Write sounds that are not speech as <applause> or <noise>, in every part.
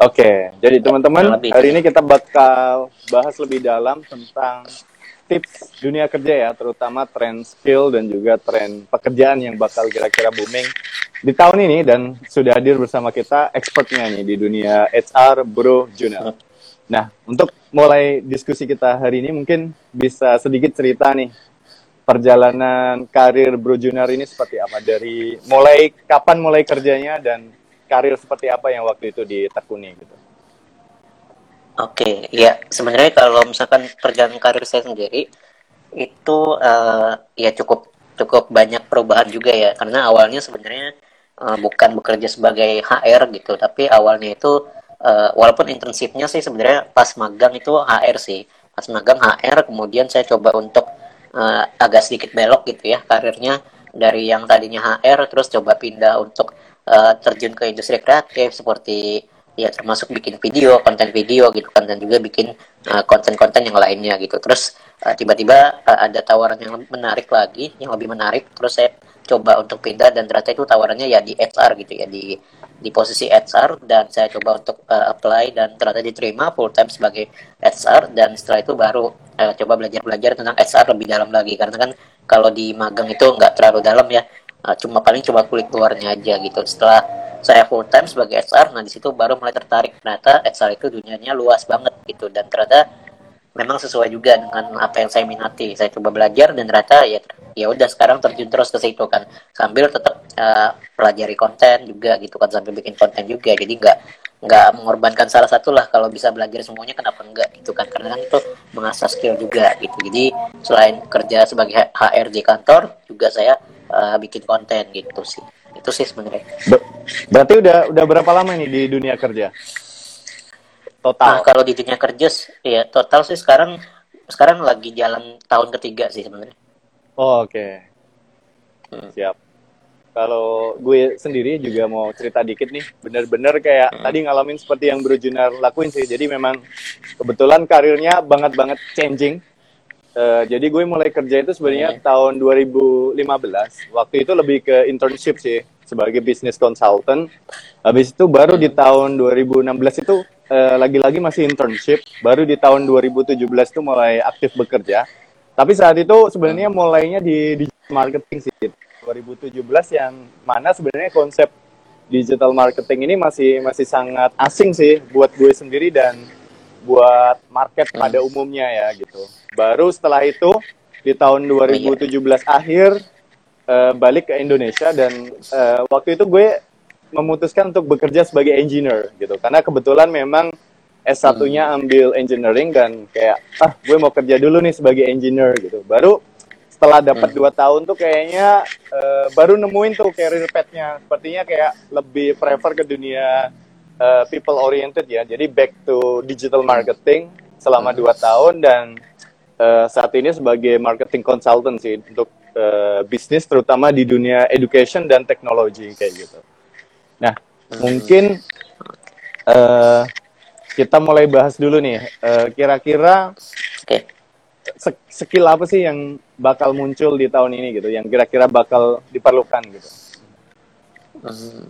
Oke, jadi teman-teman hari ini kita bakal bahas lebih dalam tentang tips dunia kerja ya, terutama tren skill dan juga tren pekerjaan yang bakal kira-kira booming di tahun ini dan sudah hadir bersama kita expertnya nih di dunia HR Bro Junior. Nah, untuk mulai diskusi kita hari ini mungkin bisa sedikit cerita nih perjalanan karir Bro Junior ini seperti apa dari mulai kapan mulai kerjanya dan karir seperti apa yang waktu itu ditekuni gitu? Oke, ya sebenarnya kalau misalkan perjalanan karir saya sendiri itu uh, ya cukup cukup banyak perubahan juga ya. Karena awalnya sebenarnya uh, bukan bekerja sebagai HR gitu tapi awalnya itu uh, walaupun internshipnya sih sebenarnya pas magang itu HR sih. Pas magang HR kemudian saya coba untuk uh, agak sedikit belok gitu ya karirnya. Dari yang tadinya HR terus coba pindah untuk uh, terjun ke industri kreatif seperti ya termasuk bikin video, konten video gitu kan dan juga bikin eh, konten-konten uh, yang lainnya gitu. Terus uh, tiba-tiba uh, ada tawaran yang menarik lagi, yang lebih menarik. Terus saya coba untuk pindah dan ternyata itu tawarannya ya di HR gitu ya di di posisi HR dan saya coba untuk uh, apply dan ternyata diterima full time sebagai HR dan setelah itu baru uh, coba belajar-belajar tentang HR lebih dalam lagi karena kan kalau di magang itu nggak terlalu dalam ya uh, cuma paling cuma kulit luarnya aja gitu. Setelah saya full time sebagai HR nah di situ baru mulai tertarik. Ternyata HR itu dunianya luas banget gitu. Dan ternyata memang sesuai juga dengan apa yang saya minati. Saya coba belajar dan ternyata ya ya udah sekarang terjun terus ke situ kan. Sambil tetap uh, pelajari konten juga gitu kan. Sambil bikin konten juga. Jadi nggak nggak mengorbankan salah satu lah kalau bisa belajar semuanya kenapa enggak gitu kan. Karena kan itu mengasah skill juga gitu. Jadi selain kerja sebagai HR di kantor juga saya uh, bikin konten gitu sih. Itu sih sebenarnya. Ber berarti udah udah berapa lama nih di dunia kerja? Total. Nah, kalau di dunia kerja ya total sih sekarang sekarang lagi jalan tahun ketiga sih sebenarnya. Oh, oke. Okay. hmm. siap. Kalau gue sendiri juga mau cerita dikit nih. Bener-bener kayak hmm. tadi ngalamin seperti yang Bro Junar lakuin sih. Jadi memang kebetulan karirnya banget banget changing Uh, jadi gue mulai kerja itu sebenarnya hmm. tahun 2015. Waktu itu lebih ke internship sih sebagai business consultant. Habis itu baru di tahun 2016 itu uh, lagi-lagi masih internship. Baru di tahun 2017 itu mulai aktif bekerja. Tapi saat itu sebenarnya hmm. mulainya di digital marketing sih. 2017 yang mana sebenarnya konsep digital marketing ini masih masih sangat asing sih buat gue sendiri dan buat market pada hmm. umumnya ya gitu. Baru setelah itu di tahun 2017 akhir uh, balik ke Indonesia dan uh, waktu itu gue memutuskan untuk bekerja sebagai engineer gitu. Karena kebetulan memang S1-nya hmm. ambil engineering dan kayak ah gue mau kerja dulu nih sebagai engineer gitu. Baru setelah dapat hmm. dua tahun tuh kayaknya uh, baru nemuin tuh career path-nya. Sepertinya kayak lebih prefer ke dunia uh, people oriented ya. Jadi back to digital marketing selama dua tahun dan uh, saat ini sebagai marketing consultant sih untuk uh, bisnis terutama di dunia education dan teknologi kayak gitu. Nah, mungkin uh, kita mulai bahas dulu nih. Kira-kira uh, skill apa sih yang bakal muncul di tahun ini gitu, yang kira-kira bakal diperlukan gitu? Hmm.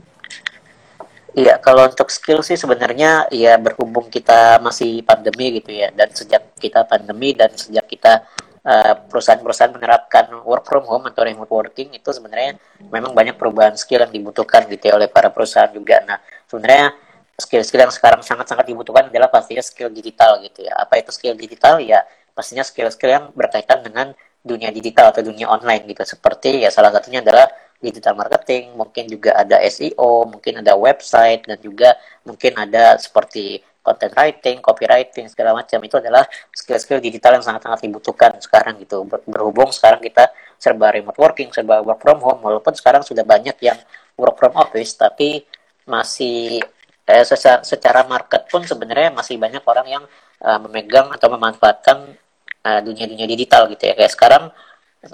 Iya, kalau untuk skill sih sebenarnya ya berhubung kita masih pandemi gitu ya, dan sejak kita pandemi dan sejak kita uh, perusahaan-perusahaan menerapkan work from home atau remote working itu sebenarnya memang banyak perubahan skill yang dibutuhkan gitu ya oleh para perusahaan juga. Nah, sebenarnya skill-skill yang sekarang sangat-sangat dibutuhkan adalah pastinya skill digital gitu ya. Apa itu skill digital? Ya pastinya skill-skill yang berkaitan dengan dunia digital atau dunia online gitu. Seperti ya salah satunya adalah digital marketing, mungkin juga ada SEO, mungkin ada website, dan juga mungkin ada seperti content writing, copywriting, segala macam. Itu adalah skill-skill digital yang sangat-sangat dibutuhkan sekarang gitu. Berhubung sekarang kita serba remote working, serba work from home, walaupun sekarang sudah banyak yang work from office, tapi masih eh, secara, secara market pun sebenarnya masih banyak orang yang uh, memegang atau memanfaatkan dunia dunia-dunia digital gitu ya. Kayak sekarang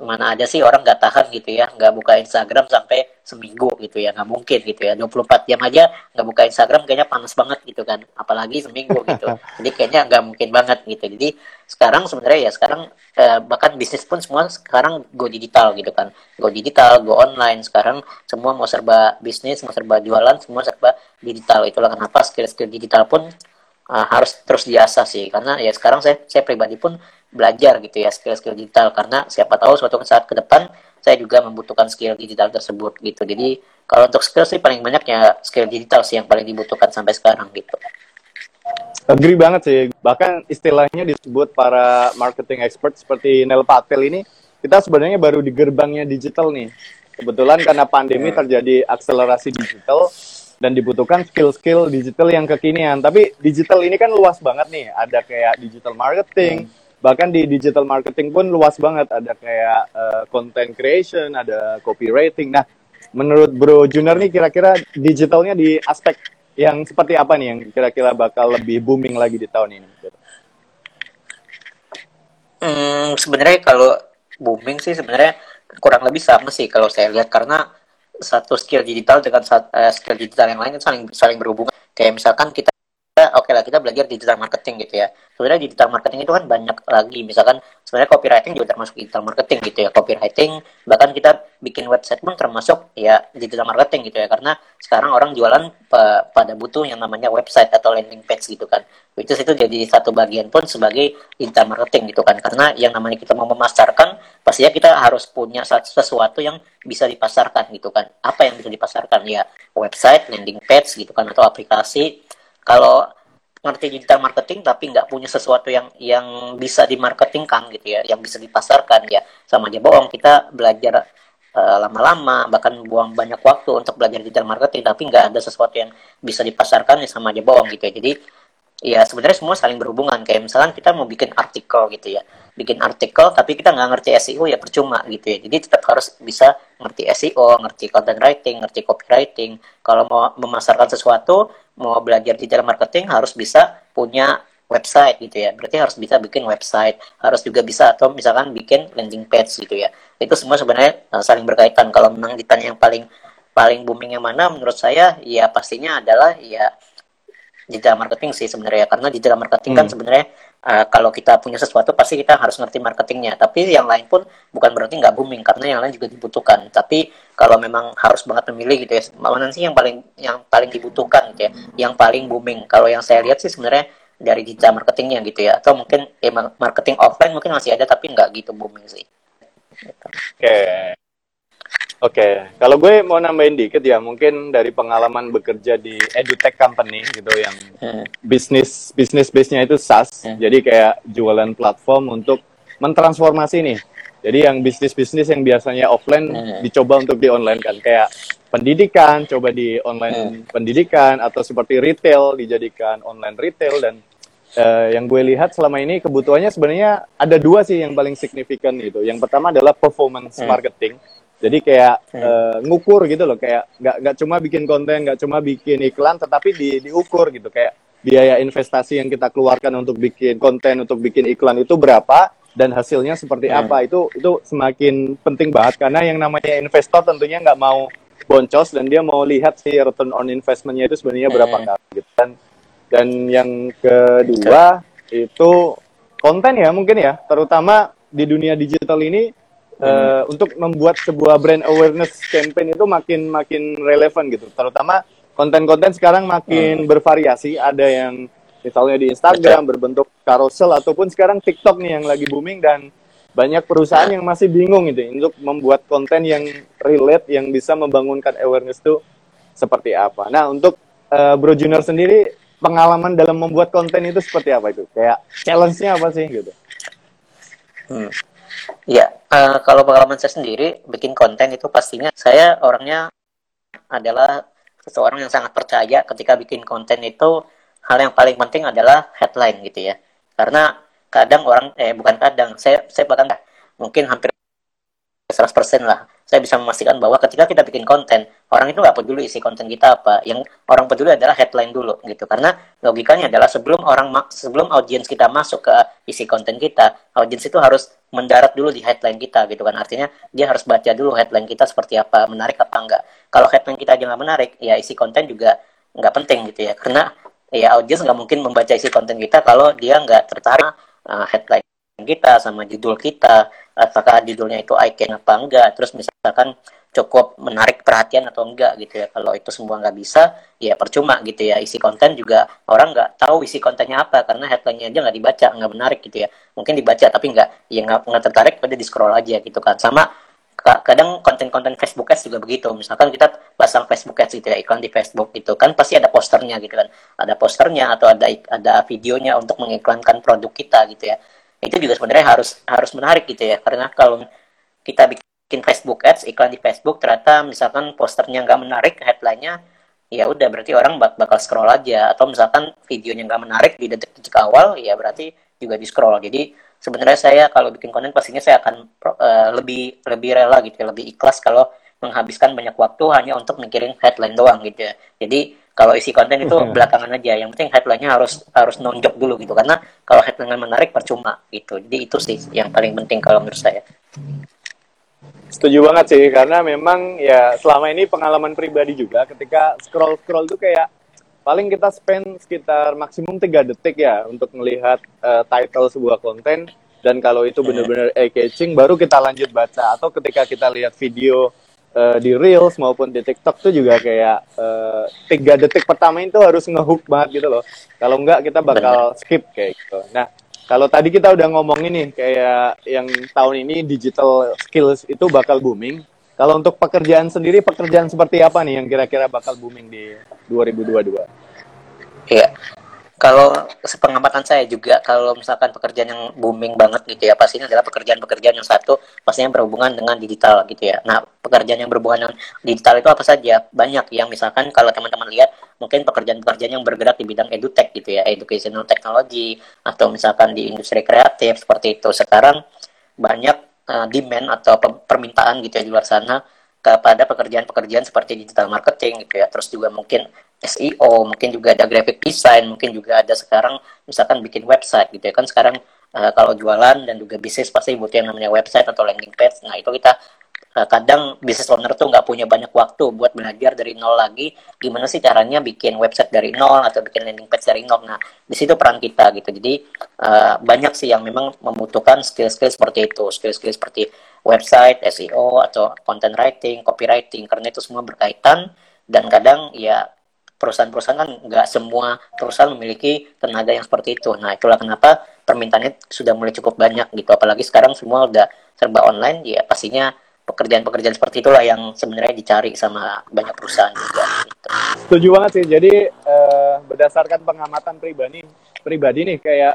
mana ada sih orang nggak tahan gitu ya nggak buka Instagram sampai seminggu gitu ya nggak mungkin gitu ya. 24 jam aja nggak buka Instagram kayaknya panas banget gitu kan apalagi seminggu gitu. <laughs> Jadi kayaknya nggak mungkin banget gitu. Jadi sekarang sebenarnya ya sekarang eh, bahkan bisnis pun semua sekarang go digital gitu kan. Go digital go online. Sekarang semua mau serba bisnis mau serba jualan semua serba digital. Itulah kenapa skill-skill digital pun uh, harus terus diasah sih karena ya sekarang saya saya pribadi pun belajar gitu ya skill-skill digital karena siapa tahu suatu saat ke depan saya juga membutuhkan skill digital tersebut gitu. Jadi kalau untuk skill sih paling banyak ya skill digital sih yang paling dibutuhkan sampai sekarang gitu. Agree banget sih. Bahkan istilahnya disebut para marketing expert seperti Nel Patel ini, kita sebenarnya baru di gerbangnya digital nih. Kebetulan karena pandemi hmm. terjadi akselerasi digital dan dibutuhkan skill-skill digital yang kekinian. Tapi digital ini kan luas banget nih. Ada kayak digital marketing, hmm. Bahkan di digital marketing pun luas banget. Ada kayak uh, content creation ada copywriting. Nah menurut Bro Junior nih kira-kira digitalnya di aspek yang seperti apa nih yang kira-kira bakal lebih booming lagi di tahun ini? Hmm, sebenarnya kalau booming sih sebenarnya kurang lebih sama sih kalau saya lihat. Karena satu skill digital dengan uh, skill digital yang lain saling saling berhubungan. Kayak misalkan kita oke okay lah kita belajar digital marketing gitu ya. Sebenarnya digital marketing itu kan banyak lagi. Misalkan sebenarnya copywriting juga termasuk digital marketing gitu ya. Copywriting bahkan kita bikin website pun termasuk ya digital marketing gitu ya. Karena sekarang orang jualan pada butuh yang namanya website atau landing page gitu kan. Itu itu jadi satu bagian pun sebagai digital marketing gitu kan. Karena yang namanya kita mau memasarkan pastinya kita harus punya sesuatu yang bisa dipasarkan gitu kan. Apa yang bisa dipasarkan? Ya website landing page gitu kan atau aplikasi kalau ngerti digital marketing tapi nggak punya sesuatu yang yang bisa dimarketingkan gitu ya, yang bisa dipasarkan ya sama aja bohong. Kita belajar uh, lama-lama bahkan buang banyak waktu untuk belajar digital marketing tapi nggak ada sesuatu yang bisa dipasarkan ya sama aja bohong gitu ya. Jadi ya sebenarnya semua saling berhubungan. Kayak misalnya kita mau bikin artikel gitu ya. Bikin artikel tapi kita nggak ngerti SEO ya percuma gitu ya. Jadi tetap harus bisa ngerti SEO ngerti content writing ngerti copywriting. Kalau mau memasarkan sesuatu mau belajar digital marketing harus bisa punya website gitu ya. Berarti harus bisa bikin website. Harus juga bisa atau misalkan bikin landing page gitu ya. Itu semua sebenarnya uh, saling berkaitan. Kalau menang ditanya yang paling paling booming yang mana menurut saya ya pastinya adalah ya digital marketing sih sebenarnya karena digital marketing kan hmm. kan sebenarnya uh, kalau kita punya sesuatu pasti kita harus ngerti marketingnya tapi yang lain pun bukan berarti nggak booming karena yang lain juga dibutuhkan tapi kalau memang harus banget memilih gitu ya mana sih yang paling yang paling dibutuhkan gitu ya yang paling booming kalau yang saya lihat sih sebenarnya dari digital marketingnya gitu ya atau mungkin eh, marketing offline mungkin masih ada tapi nggak gitu booming sih oke okay. Oke, okay. kalau gue mau nambahin dikit ya, mungkin dari pengalaman bekerja di edutech company gitu yang hmm. bisnis bisnis base-nya itu SaaS, hmm. jadi kayak jualan platform untuk mentransformasi nih. Jadi yang bisnis-bisnis yang biasanya offline hmm. dicoba untuk di online kan, kayak pendidikan coba di online hmm. pendidikan atau seperti retail dijadikan online retail dan uh, yang gue lihat selama ini kebutuhannya sebenarnya ada dua sih yang paling signifikan gitu. Yang pertama adalah performance hmm. marketing jadi kayak hmm. uh, ngukur gitu loh, kayak nggak nggak cuma bikin konten, nggak cuma bikin iklan, tetapi di, diukur gitu kayak biaya investasi yang kita keluarkan untuk bikin konten, untuk bikin iklan itu berapa dan hasilnya seperti hmm. apa itu itu semakin penting banget karena yang namanya investor tentunya nggak mau boncos dan dia mau lihat si return on investmentnya itu sebenarnya berapa hmm. kali gitu. dan dan yang kedua itu konten ya mungkin ya terutama di dunia digital ini uh, untuk membuat sebuah brand awareness campaign itu makin makin relevan gitu. Terutama konten-konten sekarang makin hmm. bervariasi. Ada yang misalnya di Instagram Betul. berbentuk carousel ataupun sekarang TikTok nih yang lagi booming dan banyak perusahaan yang masih bingung gitu untuk membuat konten yang relate yang bisa membangunkan awareness itu seperti apa. Nah, untuk uh, Bro Junior sendiri pengalaman dalam membuat konten itu seperti apa itu? Kayak challenge-nya apa sih gitu? Hmm. Ya, uh, kalau pengalaman saya sendiri bikin konten itu pastinya saya orangnya adalah seseorang yang sangat percaya ketika bikin konten itu hal yang paling penting adalah headline gitu ya. Karena kadang orang eh bukan kadang saya saya bahkan mungkin hampir 100% lah saya bisa memastikan bahwa ketika kita bikin konten orang itu nggak peduli isi konten kita apa. Yang orang peduli adalah headline dulu gitu. Karena logikanya adalah sebelum orang sebelum audiens kita masuk ke isi konten kita audiens itu harus mendarat dulu di headline kita gitu kan. Artinya dia harus baca dulu headline kita seperti apa menarik apa enggak kalau headline kita aja nggak menarik ya isi konten juga nggak penting gitu ya. Karena ya audiens nggak mungkin membaca isi konten kita kalau dia nggak tertarik uh, headline kita sama judul kita apakah judulnya itu eye apa enggak. Terus misalkan cukup menarik perhatian atau enggak gitu ya. Kalau itu semua nggak bisa ya percuma gitu ya. Isi konten juga orang nggak tahu isi kontennya apa karena headline-nya aja nggak dibaca nggak menarik gitu ya. Mungkin dibaca tapi nggak ya nggak tertarik pada di scroll aja gitu kan. Sama kadang konten-konten Facebook Ads juga begitu. Misalkan kita pasang Facebook Ads gitu ya, iklan di Facebook gitu kan pasti ada posternya gitu kan. Ada posternya atau ada ada videonya untuk mengiklankan produk kita gitu ya itu juga sebenarnya harus harus menarik gitu ya. Karena kalau kita bikin Facebook Ads iklan di Facebook ternyata misalkan posternya nggak menarik headline-nya ya udah berarti orang bak bakal scroll aja. Atau misalkan videonya nggak menarik di detik-detik awal ya berarti juga di scroll jadi sebenarnya saya kalau bikin konten pastinya saya akan uh, lebih lebih rela gitu ya lebih ikhlas kalau menghabiskan banyak waktu hanya untuk mikirin headline doang gitu ya. Jadi kalau isi konten itu <laughs> belakangan aja yang penting headline-nya harus harus nonjok dulu gitu karena kalau headline menarik percuma gitu. Jadi itu sih yang paling penting kalau menurut saya. Setuju banget sih karena memang ya selama ini pengalaman pribadi juga ketika scroll scroll tuh kayak paling kita spend sekitar maksimum tiga detik ya untuk melihat uh, title sebuah konten. Dan kalau itu hmm. benar-benar eye catching baru kita lanjut baca. Atau ketika kita lihat video uh, di reels maupun di TikTok tuh juga kayak uh, tiga detik pertama itu harus ngehook banget gitu loh. Kalau enggak kita bakal skip kayak gitu. Nah, kalau tadi kita udah ngomong ini kayak yang tahun ini digital skills itu bakal booming. Kalau untuk pekerjaan sendiri, pekerjaan seperti apa nih yang kira-kira bakal booming di 2022? Iya, kalau sepengamatan saya juga kalau misalkan pekerjaan yang booming banget gitu ya pastinya adalah pekerjaan-pekerjaan yang satu pastinya berhubungan dengan digital gitu ya. Nah pekerjaan yang berhubungan dengan digital itu apa saja? Banyak yang misalkan kalau teman-teman lihat mungkin pekerjaan-pekerjaan yang bergerak di bidang edutech gitu ya educational technology atau misalkan di industri kreatif seperti itu. Sekarang banyak uh, demand atau permintaan gitu ya di luar sana kepada pekerjaan-pekerjaan seperti digital marketing gitu ya. Terus juga mungkin SEO, mungkin juga ada graphic design, mungkin juga ada sekarang misalkan bikin website gitu ya kan sekarang uh, kalau jualan dan juga bisnis pasti butuh yang namanya website atau landing page. Nah itu kita uh, kadang bisnis owner tuh nggak punya banyak waktu buat belajar dari nol lagi gimana sih caranya bikin website dari nol atau bikin landing page dari nol. Nah di situ peran kita gitu. Jadi uh, banyak sih yang memang membutuhkan skill-skill seperti itu, skill-skill seperti website, SEO atau content writing, copywriting karena itu semua berkaitan dan kadang ya perusahaan-perusahaan kan nggak semua perusahaan memiliki tenaga yang seperti itu. Nah, itulah kenapa permintaannya sudah mulai cukup banyak gitu. Apalagi sekarang semua udah serba online, ya pastinya pekerjaan-pekerjaan seperti itulah yang sebenarnya dicari sama banyak perusahaan juga. Gitu. Setuju banget sih. Jadi uh, berdasarkan pengamatan pribadi, pribadi nih kayak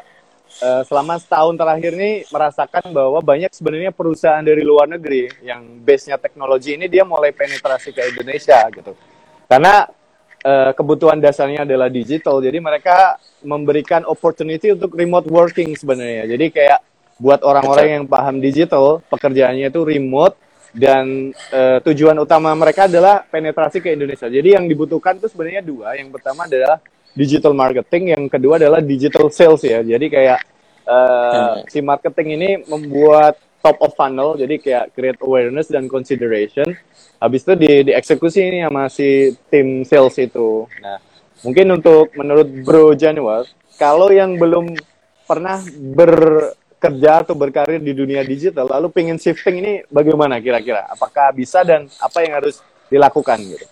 uh, selama setahun terakhir nih merasakan bahwa banyak sebenarnya perusahaan dari luar negeri yang base-nya teknologi ini dia mulai penetrasi ke Indonesia gitu. Karena uh, kebutuhan dasarnya adalah digital. Jadi mereka memberikan opportunity untuk remote working sebenarnya. Jadi kayak buat orang-orang yang paham digital, pekerjaannya itu remote dan uh, tujuan utama mereka adalah penetrasi ke Indonesia. Jadi yang dibutuhkan itu sebenarnya dua. Yang pertama adalah digital marketing, yang kedua adalah digital sales ya. Jadi kayak uh, si marketing ini membuat top of funnel, jadi kayak create awareness dan consideration habis itu di dieksekusi ini sama si tim sales itu. Nah, mungkin untuk menurut Bro Januar, kalau yang belum pernah bekerja atau berkarir di dunia digital, lalu pengen shifting ini bagaimana kira-kira? Apakah bisa dan apa yang harus dilakukan gitu?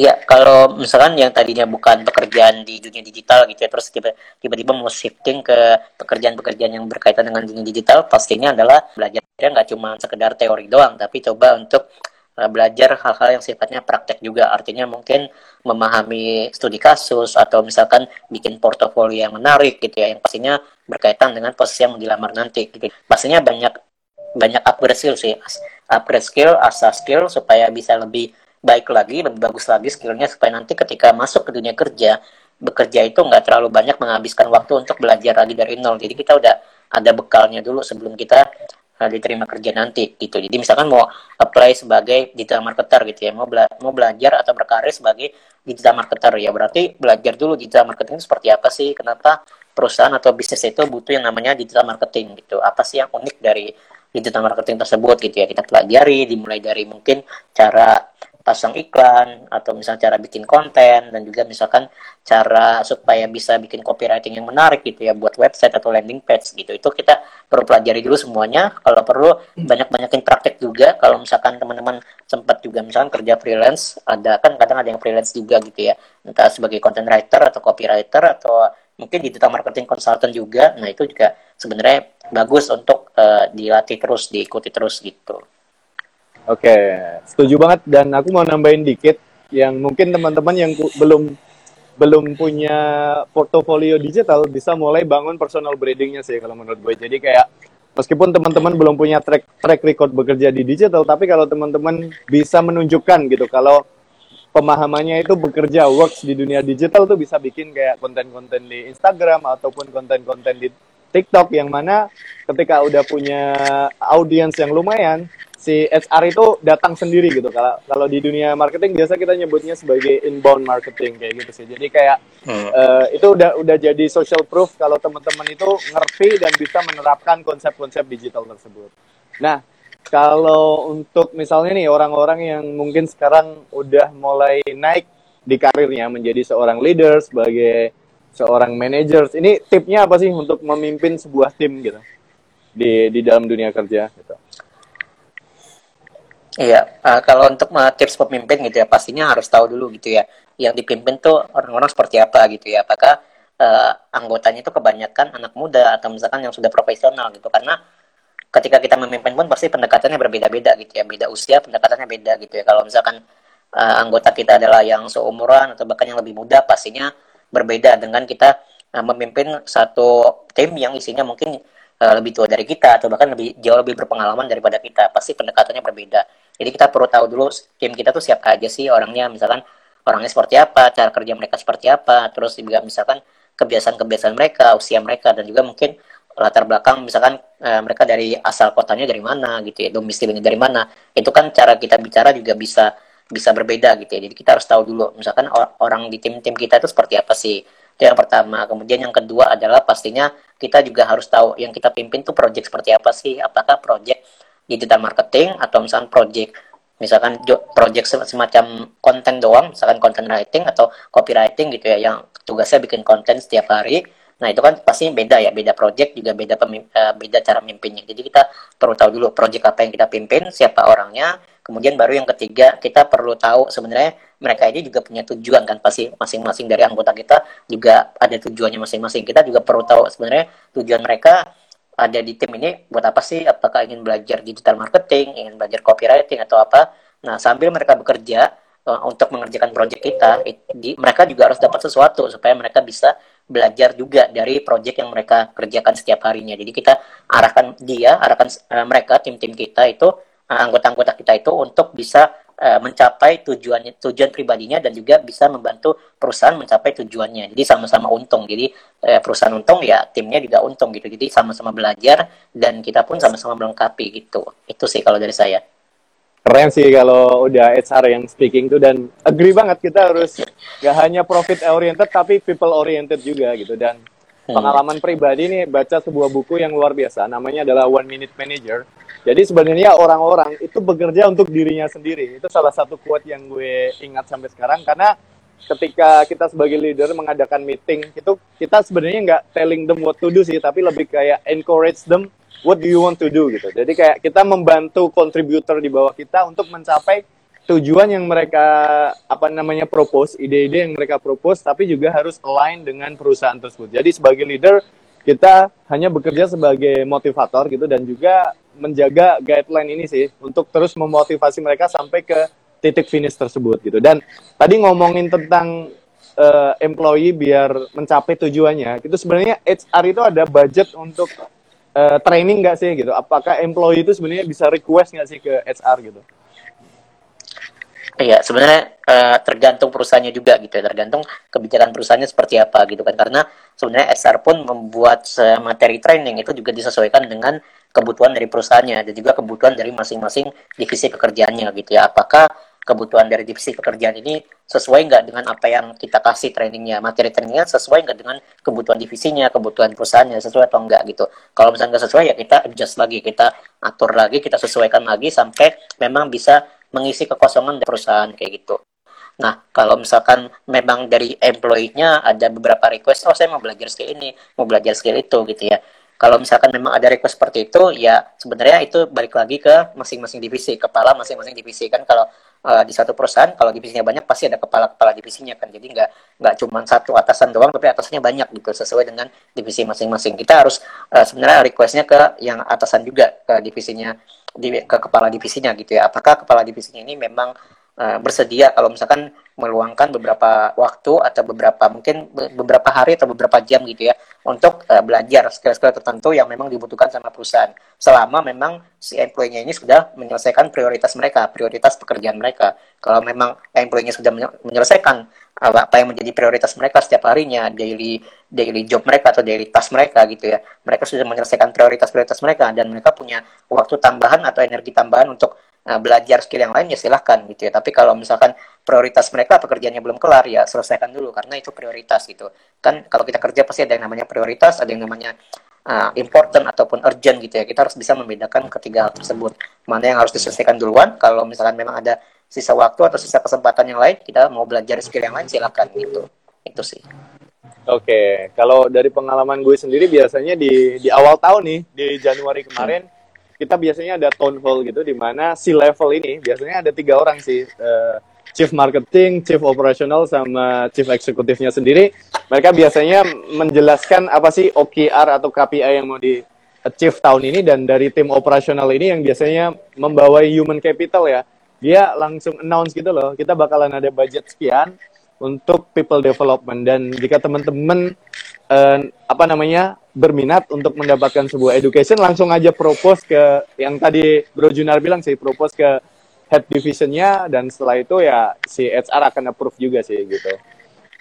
Iya, kalau misalkan yang tadinya bukan pekerjaan di dunia digital gitu ya, terus tiba-tiba mau shifting ke pekerjaan-pekerjaan yang berkaitan dengan dunia digital, pastinya adalah belajar nggak cuma sekedar teori doang, tapi coba untuk uh, belajar hal-hal yang sifatnya praktek juga. Artinya mungkin memahami studi kasus atau misalkan bikin portofolio yang menarik gitu ya, yang pastinya berkaitan dengan posisi yang dilamar nanti. Gitu. Pastinya banyak banyak upgrade skill sih, upgrade skill, asal skill supaya bisa lebih baik lagi, lebih bagus lagi skillnya supaya nanti ketika masuk ke dunia kerja, bekerja itu nggak terlalu banyak menghabiskan waktu untuk belajar lagi dari nol. Jadi kita udah ada bekalnya dulu sebelum kita uh, diterima kerja nanti gitu. Jadi misalkan mau apply sebagai digital marketer gitu ya, mau bela mau belajar atau berkarir sebagai digital marketer ya berarti belajar dulu digital marketing seperti apa sih, kenapa perusahaan atau bisnis itu butuh yang namanya digital marketing gitu. Apa sih yang unik dari digital marketing tersebut gitu ya kita pelajari dimulai dari mungkin cara pasang iklan atau misalnya cara bikin konten dan juga misalkan cara supaya bisa bikin copywriting yang menarik gitu ya buat website atau landing page gitu. Itu kita perlu pelajari dulu semuanya. Kalau perlu banyak-banyakin praktek juga. Kalau misalkan teman-teman sempat juga misalkan kerja freelance ada kan kadang ada yang freelance juga gitu ya. Entah sebagai content writer atau copywriter atau mungkin digital marketing consultant juga. Nah itu juga sebenarnya bagus untuk uh, dilatih terus diikuti terus gitu Oke, setuju banget dan aku mau nambahin dikit yang mungkin teman-teman yang belum belum punya portofolio digital bisa mulai bangun personal brandingnya sih kalau menurut gue. Jadi kayak meskipun teman-teman belum punya track track record bekerja di digital, tapi kalau teman-teman bisa menunjukkan gitu kalau pemahamannya itu bekerja works di dunia digital tuh bisa bikin kayak konten-konten di Instagram ataupun konten-konten di TikTok yang mana ketika udah punya audiens yang lumayan si HR itu datang sendiri gitu. Kalau kalau di dunia marketing biasa kita nyebutnya sebagai inbound marketing kayak gitu sih. Jadi kayak hmm. uh, itu udah udah jadi social proof kalau teman-teman itu ngerti dan bisa menerapkan konsep-konsep digital tersebut. Nah, kalau untuk misalnya nih orang-orang yang mungkin sekarang udah mulai naik di karirnya menjadi seorang leader sebagai seorang manager, ini tipnya apa sih untuk memimpin sebuah tim gitu di di dalam dunia kerja gitu? Iya, uh, kalau untuk uh, tips pemimpin gitu ya, pastinya harus tahu dulu gitu ya, yang dipimpin tuh orang-orang seperti apa gitu ya, apakah uh, anggotanya itu kebanyakan anak muda atau misalkan yang sudah profesional gitu, karena ketika kita memimpin pun pasti pendekatannya berbeda-beda gitu ya, beda usia pendekatannya beda gitu ya, kalau misalkan uh, anggota kita adalah yang seumuran atau bahkan yang lebih muda, pastinya berbeda dengan kita uh, memimpin satu tim yang isinya mungkin uh, lebih tua dari kita atau bahkan lebih jauh lebih berpengalaman daripada kita, pasti pendekatannya berbeda jadi kita perlu tahu dulu tim kita tuh siapa aja sih orangnya, misalkan orangnya seperti apa, cara kerja mereka seperti apa, terus juga misalkan kebiasaan-kebiasaan mereka, usia mereka, dan juga mungkin latar belakang misalkan e, mereka dari asal kotanya dari mana gitu ya, domisilinya dari mana. Itu kan cara kita bicara juga bisa bisa berbeda gitu ya. Jadi kita harus tahu dulu misalkan orang di tim-tim kita itu seperti apa sih. Itu yang pertama. Kemudian yang kedua adalah pastinya kita juga harus tahu yang kita pimpin tuh project seperti apa sih. Apakah project digital marketing atau misalkan project misalkan project semacam konten doang, misalkan content writing atau copywriting gitu ya, yang tugasnya bikin konten setiap hari. Nah itu kan pastinya beda ya, beda project juga beda pemim, uh, beda cara memimpinnya. Jadi kita perlu tahu dulu project apa yang kita pimpin, siapa orangnya. Kemudian baru yang ketiga kita perlu tahu sebenarnya mereka ini juga punya tujuan kan pasti masing-masing dari anggota kita juga ada tujuannya masing-masing. Kita juga perlu tahu sebenarnya tujuan mereka ada di tim ini buat apa sih? Apakah ingin belajar digital marketing, ingin belajar copywriting atau apa? Nah, sambil mereka bekerja uh, untuk mengerjakan proyek kita, it, di, mereka juga harus dapat sesuatu supaya mereka bisa belajar juga dari proyek yang mereka kerjakan setiap harinya. Jadi kita arahkan dia, arahkan uh, mereka tim-tim kita itu anggota-anggota kita itu untuk bisa uh, mencapai tujuan tujuan pribadinya dan juga bisa membantu perusahaan mencapai tujuannya. Jadi sama-sama untung. Jadi uh, perusahaan untung ya timnya juga untung gitu. Jadi sama-sama belajar dan kita pun sama-sama melengkapi gitu. Itu sih kalau dari saya. Keren sih kalau udah HR yang speaking tuh dan agree banget kita harus gak hanya profit oriented tapi people oriented juga gitu dan hmm. pengalaman pribadi nih baca sebuah buku yang luar biasa namanya adalah One Minute Manager jadi sebenarnya orang-orang itu bekerja untuk dirinya sendiri. Itu salah satu quote yang gue ingat sampai sekarang karena ketika kita sebagai leader mengadakan meeting itu kita sebenarnya nggak telling them what to do sih, tapi lebih kayak encourage them what do you want to do gitu. Jadi kayak kita membantu kontributor di bawah kita untuk mencapai tujuan yang mereka apa namanya propose, ide-ide yang mereka propose, tapi juga harus align dengan perusahaan tersebut. Jadi sebagai leader kita hanya bekerja sebagai motivator gitu dan juga menjaga guideline ini sih untuk terus memotivasi mereka sampai ke titik finish tersebut gitu. Dan tadi ngomongin tentang uh, employee biar mencapai tujuannya, itu sebenarnya HR itu ada budget untuk uh, training nggak sih gitu? Apakah employee itu sebenarnya bisa request nggak sih ke HR gitu? Iya, sebenarnya uh, tergantung perusahaannya juga gitu ya, tergantung kebijakan perusahaannya seperti apa gitu kan. Karena sebenarnya SR pun membuat materi training itu juga disesuaikan dengan kebutuhan dari perusahaannya dan juga kebutuhan dari masing-masing divisi pekerjaannya gitu ya. Apakah kebutuhan dari divisi pekerjaan ini sesuai nggak dengan apa yang kita kasih trainingnya materi trainingnya sesuai nggak dengan kebutuhan divisinya kebutuhan perusahaannya sesuai atau enggak gitu kalau misalnya nggak sesuai ya kita adjust lagi kita atur lagi kita sesuaikan lagi sampai memang bisa mengisi kekosongan dari perusahaan kayak gitu Nah, kalau misalkan memang dari employee-nya ada beberapa request, oh saya mau belajar skill ini, mau belajar skill itu gitu ya. Kalau misalkan memang ada request seperti itu, ya sebenarnya itu balik lagi ke masing-masing divisi, kepala masing-masing divisi kan. Kalau uh, di satu perusahaan, kalau divisinya banyak pasti ada kepala-kepala divisinya kan. Jadi nggak nggak cuma satu atasan doang, tapi atasannya banyak gitu sesuai dengan divisi masing-masing. Kita harus uh, sebenarnya requestnya ke yang atasan juga ke divisinya, di, ke kepala divisinya gitu ya. Apakah kepala divisinya ini memang uh, bersedia kalau misalkan meluangkan beberapa waktu atau beberapa mungkin beberapa hari atau beberapa jam gitu ya untuk uh, belajar skill-skill tertentu yang memang dibutuhkan sama perusahaan. Selama memang si employee-nya ini sudah menyelesaikan prioritas mereka prioritas pekerjaan mereka. Kalau memang employee-nya sudah menyelesaikan apa yang menjadi prioritas mereka setiap harinya daily daily job mereka atau daily task mereka gitu ya mereka sudah menyelesaikan prioritas-prioritas mereka dan mereka punya waktu tambahan atau energi tambahan untuk belajar skill yang lain ya silahkan gitu ya. Tapi kalau misalkan prioritas mereka pekerjaannya belum kelar ya selesaikan dulu karena itu prioritas gitu. Kan kalau kita kerja pasti ada yang namanya prioritas, ada yang namanya uh, important ataupun urgent gitu ya. Kita harus bisa membedakan ketiga hal tersebut. Mana yang harus diselesaikan duluan. Kalau misalkan memang ada sisa waktu atau sisa kesempatan yang lain, kita mau belajar skill yang lain silahkan gitu. Itu sih. Oke, okay. kalau dari pengalaman gue sendiri biasanya di di awal tahun nih di Januari kemarin. Hmm kita biasanya ada town hall gitu di mana si level ini biasanya ada tiga orang sih uh, chief marketing, chief operational sama chief eksekutifnya sendiri. Mereka biasanya menjelaskan apa sih OKR atau KPI yang mau di achieve tahun ini dan dari tim operasional ini yang biasanya membawa human capital ya. Dia langsung announce gitu loh, kita bakalan ada budget sekian untuk people development dan jika teman-teman uh, apa namanya berminat untuk mendapatkan sebuah education langsung aja propose ke yang tadi Bro Junar bilang sih propose ke head divisionnya dan setelah itu ya si HR akan approve juga sih gitu.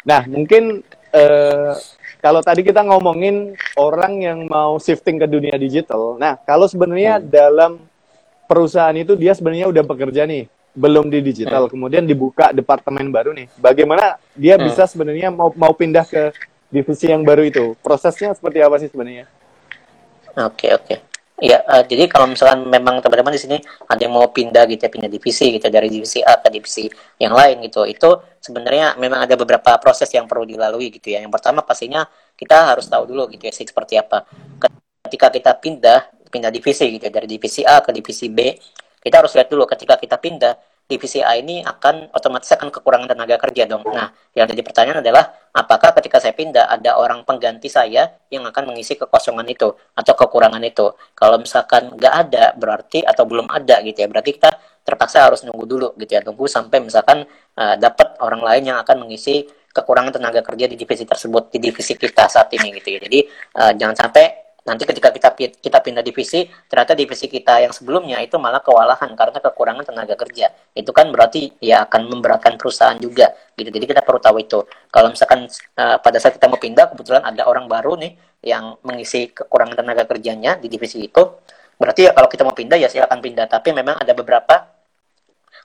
Nah mungkin uh, kalau tadi kita ngomongin orang yang mau shifting ke dunia digital, nah kalau sebenarnya hmm. dalam perusahaan itu dia sebenarnya udah bekerja nih belum di digital, hmm. kemudian dibuka departemen baru nih, bagaimana dia hmm. bisa sebenarnya mau mau pindah ke divisi yang baru itu? Prosesnya seperti apa sih sebenarnya? Oke okay, oke. Okay. Ya, uh, jadi kalau misalkan memang teman-teman di sini ada yang mau pindah gitu ya, pindah divisi gitu dari divisi A ke divisi yang lain gitu, itu sebenarnya memang ada beberapa proses yang perlu dilalui gitu ya. Yang pertama pastinya kita harus tahu dulu gitu ya seperti apa. Ketika kita pindah pindah divisi gitu ya, dari divisi A ke divisi B, kita harus lihat dulu ketika kita pindah A ini akan otomatis akan kekurangan tenaga kerja dong. Nah, yang jadi pertanyaan adalah apakah ketika saya pindah ada orang pengganti saya yang akan mengisi kekosongan itu atau kekurangan itu? Kalau misalkan nggak ada berarti atau belum ada gitu ya, berarti kita terpaksa harus nunggu dulu gitu ya, tunggu sampai misalkan uh, dapat orang lain yang akan mengisi kekurangan tenaga kerja di divisi tersebut di divisi kita saat ini gitu ya. Jadi uh, jangan sampai nanti ketika kita kita pindah divisi ternyata divisi kita yang sebelumnya itu malah kewalahan karena kekurangan tenaga kerja. Itu kan berarti ya akan memberatkan perusahaan juga gitu. Jadi kita perlu tahu itu. Kalau misalkan uh, pada saat kita mau pindah kebetulan ada orang baru nih yang mengisi kekurangan tenaga kerjanya di divisi itu. Berarti ya kalau kita mau pindah ya silakan pindah. Tapi memang ada beberapa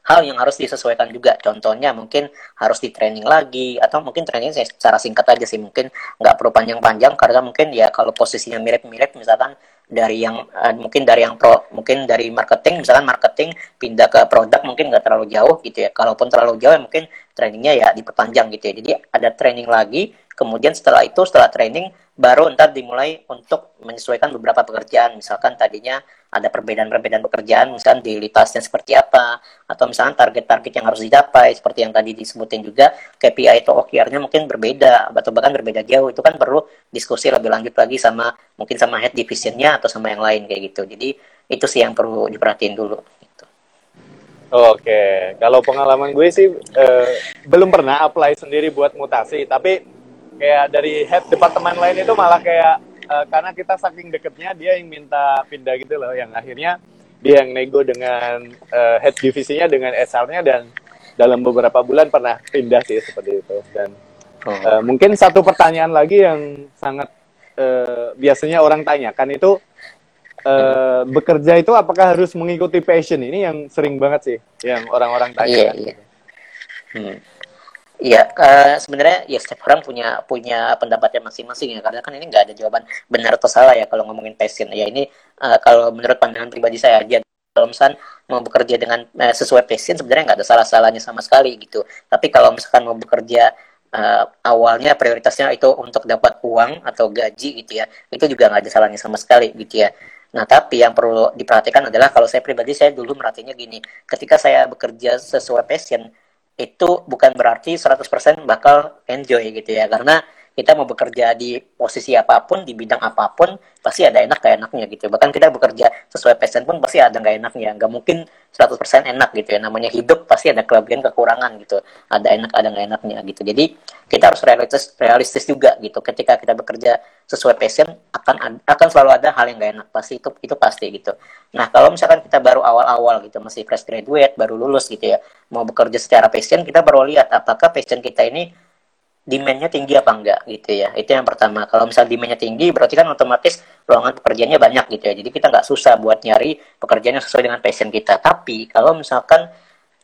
hal yang harus disesuaikan juga. Contohnya mungkin harus di training lagi atau mungkin training secara singkat aja sih. Mungkin nggak perlu panjang-panjang karena mungkin ya kalau posisinya mirip-mirip misalkan dari yang uh, mungkin dari yang pro mungkin dari marketing misalkan marketing pindah ke produk mungkin nggak terlalu jauh gitu ya. Kalaupun terlalu jauh ya mungkin trainingnya ya diperpanjang gitu ya. Jadi ada training lagi kemudian setelah itu setelah training baru ntar dimulai untuk menyesuaikan beberapa pekerjaan. Misalkan tadinya ada perbedaan-perbedaan pekerjaan misalkan daily seperti apa atau misalkan target-target yang harus dicapai seperti yang tadi disebutin juga KPI atau OKR-nya mungkin berbeda atau bahkan berbeda jauh. Itu kan perlu diskusi lebih lanjut lagi sama mungkin sama head divisionnya atau sama yang lain kayak gitu. Jadi itu sih yang perlu diperhatiin dulu gitu. Oke, kalau pengalaman gue sih eh, belum pernah apply sendiri buat mutasi, tapi kayak dari head departemen lain itu malah kayak uh, karena kita saking deketnya dia yang minta pindah gitu loh yang akhirnya dia yang nego dengan uh, head divisinya dengan SR-nya dan dalam beberapa bulan pernah pindah sih seperti itu dan oh. uh, mungkin satu pertanyaan lagi yang sangat uh, biasanya orang tanyakan itu uh, bekerja itu apakah harus mengikuti passion ini yang sering banget sih yang orang-orang tanya. Iya, iya. Hmm. Iya, uh, sebenarnya ya setiap orang punya punya pendapatnya masing-masing ya karena kan ini nggak ada jawaban benar atau salah ya kalau ngomongin passion. Ya ini uh, kalau menurut pandangan pribadi saya aja kalau misalkan mau bekerja dengan uh, sesuai passion sebenarnya nggak ada salah-salahnya sama sekali gitu. Tapi kalau misalkan mau bekerja uh, awalnya prioritasnya itu untuk dapat uang atau gaji gitu ya, itu juga nggak ada salahnya sama sekali gitu ya. Nah, tapi yang perlu diperhatikan adalah kalau saya pribadi saya dulu merhatinya gini, ketika saya bekerja sesuai passion itu bukan berarti 100% bakal enjoy gitu ya, karena kita mau bekerja di posisi apa pun di bidang apa pun pasti ada enak gak enaknya gitu. Bahkan kita bekerja sesuai passion pun pasti ada gak enaknya. Nggak mungkin 100% enak gitu ya. Namanya hidup pasti ada kelebihan kekurangan gitu. Ada enak ada gak enaknya gitu. Jadi kita harus realistis realistis juga gitu. Ketika kita bekerja sesuai passion akan akan selalu ada hal yang gak enak. Pasti itu itu pasti gitu. Nah kalau misalkan kita baru awal-awal gitu masih fresh graduate baru lulus gitu ya mau bekerja secara passion kita baru lihat apakah passion kita ini demandnya tinggi apa enggak gitu ya. Itu yang pertama. Kalau misalnya demandnya tinggi berarti kan otomatis ruangan pekerjaannya banyak gitu ya. Jadi kita nggak susah buat nyari pekerjaan yang sesuai dengan passion kita. Tapi kalau misalkan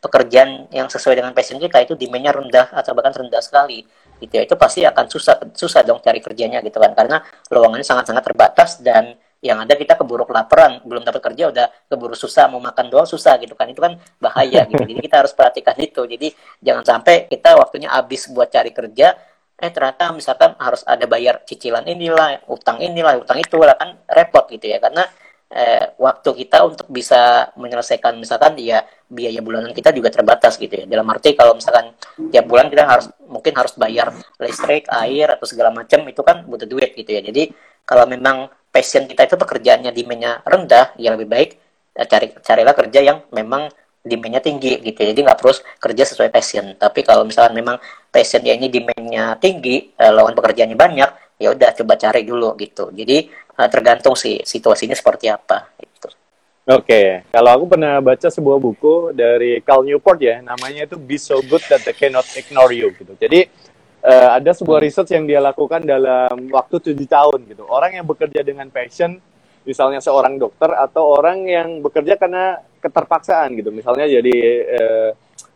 pekerjaan yang sesuai dengan passion kita itu demandnya rendah atau bahkan rendah sekali gitu ya. Itu pasti akan susah susah dong cari kerjanya gitu kan. Karena ruangannya sangat-sangat terbatas dan yang ada kita keburu kelaparan belum dapat kerja udah keburu susah mau makan doang susah gitu kan. Itu kan bahaya <laughs> gitu. Jadi kita harus perhatikan itu. Jadi jangan sampai kita waktunya habis buat cari kerja eh ternyata misalkan harus ada bayar cicilan inilah utang inilah utang itu lah kan repot gitu ya. Karena eh, waktu kita untuk bisa menyelesaikan misalkan ya biaya bulanan kita juga terbatas gitu ya. Dalam arti kalau misalkan tiap bulan kita harus mungkin harus bayar listrik air atau segala macam itu kan butuh duit gitu ya. Jadi kalau memang passion kita itu pekerjaannya demandnya rendah, ya lebih baik eh, cari carilah kerja yang memang demandnya tinggi gitu. Jadi nggak terus kerja sesuai passion. Tapi kalau misalnya memang passion ya ini demandnya tinggi, eh, lawan pekerjaannya banyak, ya udah coba cari dulu gitu. Jadi eh, tergantung sih situasinya seperti apa. Gitu. Oke, okay. kalau aku pernah baca sebuah buku dari Cal Newport ya, namanya itu Be So Good That They Cannot Ignore You gitu. Jadi uh, ada sebuah research yang dia lakukan dalam waktu tujuh tahun gitu. Orang yang bekerja dengan passion, misalnya seorang dokter atau orang yang bekerja karena keterpaksaan gitu. Misalnya jadi uh,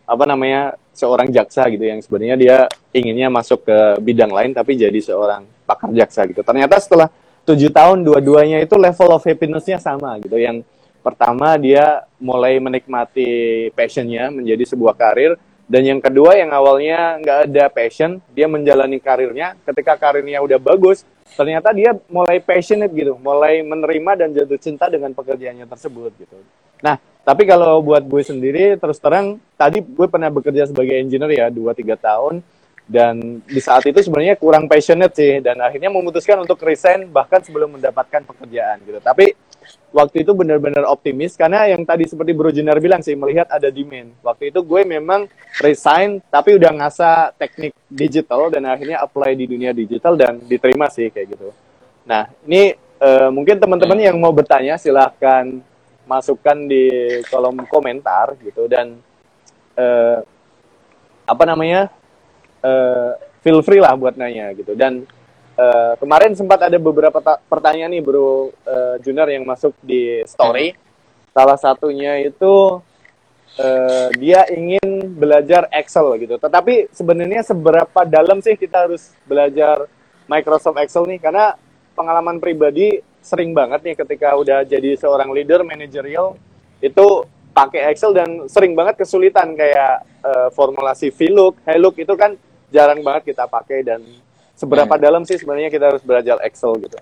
apa namanya seorang jaksa gitu yang sebenarnya dia inginnya masuk ke bidang lain tapi jadi seorang pakar jaksa gitu. Ternyata setelah tujuh tahun dua-duanya itu level of happinessnya sama gitu. Yang pertama dia mulai menikmati passionnya menjadi sebuah karir dan yang kedua yang awalnya nggak ada passion, dia menjalani karirnya. Ketika karirnya udah bagus, ternyata dia mulai passionate gitu, mulai menerima dan jatuh cinta dengan pekerjaannya tersebut gitu. Nah, tapi kalau buat gue sendiri, terus terang, tadi gue pernah bekerja sebagai engineer ya, 2-3 tahun. Dan di saat itu sebenarnya kurang passionate sih, dan akhirnya memutuskan untuk resign bahkan sebelum mendapatkan pekerjaan gitu. Tapi waktu itu benar-benar optimis karena yang tadi seperti Bro Jenar bilang sih melihat ada demand. Waktu itu gue memang resign tapi udah ngasah teknik digital dan akhirnya apply di dunia digital dan diterima sih kayak gitu. Nah, ini uh, mungkin teman-teman yang mau bertanya silahkan masukkan di kolom komentar gitu dan uh, apa namanya? Uh, feel free lah buat nanya gitu dan Uh, kemarin sempat ada beberapa pertanyaan nih bro uh, Junar yang masuk di story. Hmm. Salah satunya itu uh, dia ingin belajar Excel gitu. Tetapi sebenarnya seberapa dalam sih kita harus belajar Microsoft Excel nih? Karena pengalaman pribadi sering banget nih ketika udah jadi seorang leader manajerial itu pakai Excel dan sering banget kesulitan kayak uh, formulasi VLOOK, HLOOK itu kan jarang banget kita pakai dan seberapa hmm. dalam sih sebenarnya kita harus belajar Excel gitu?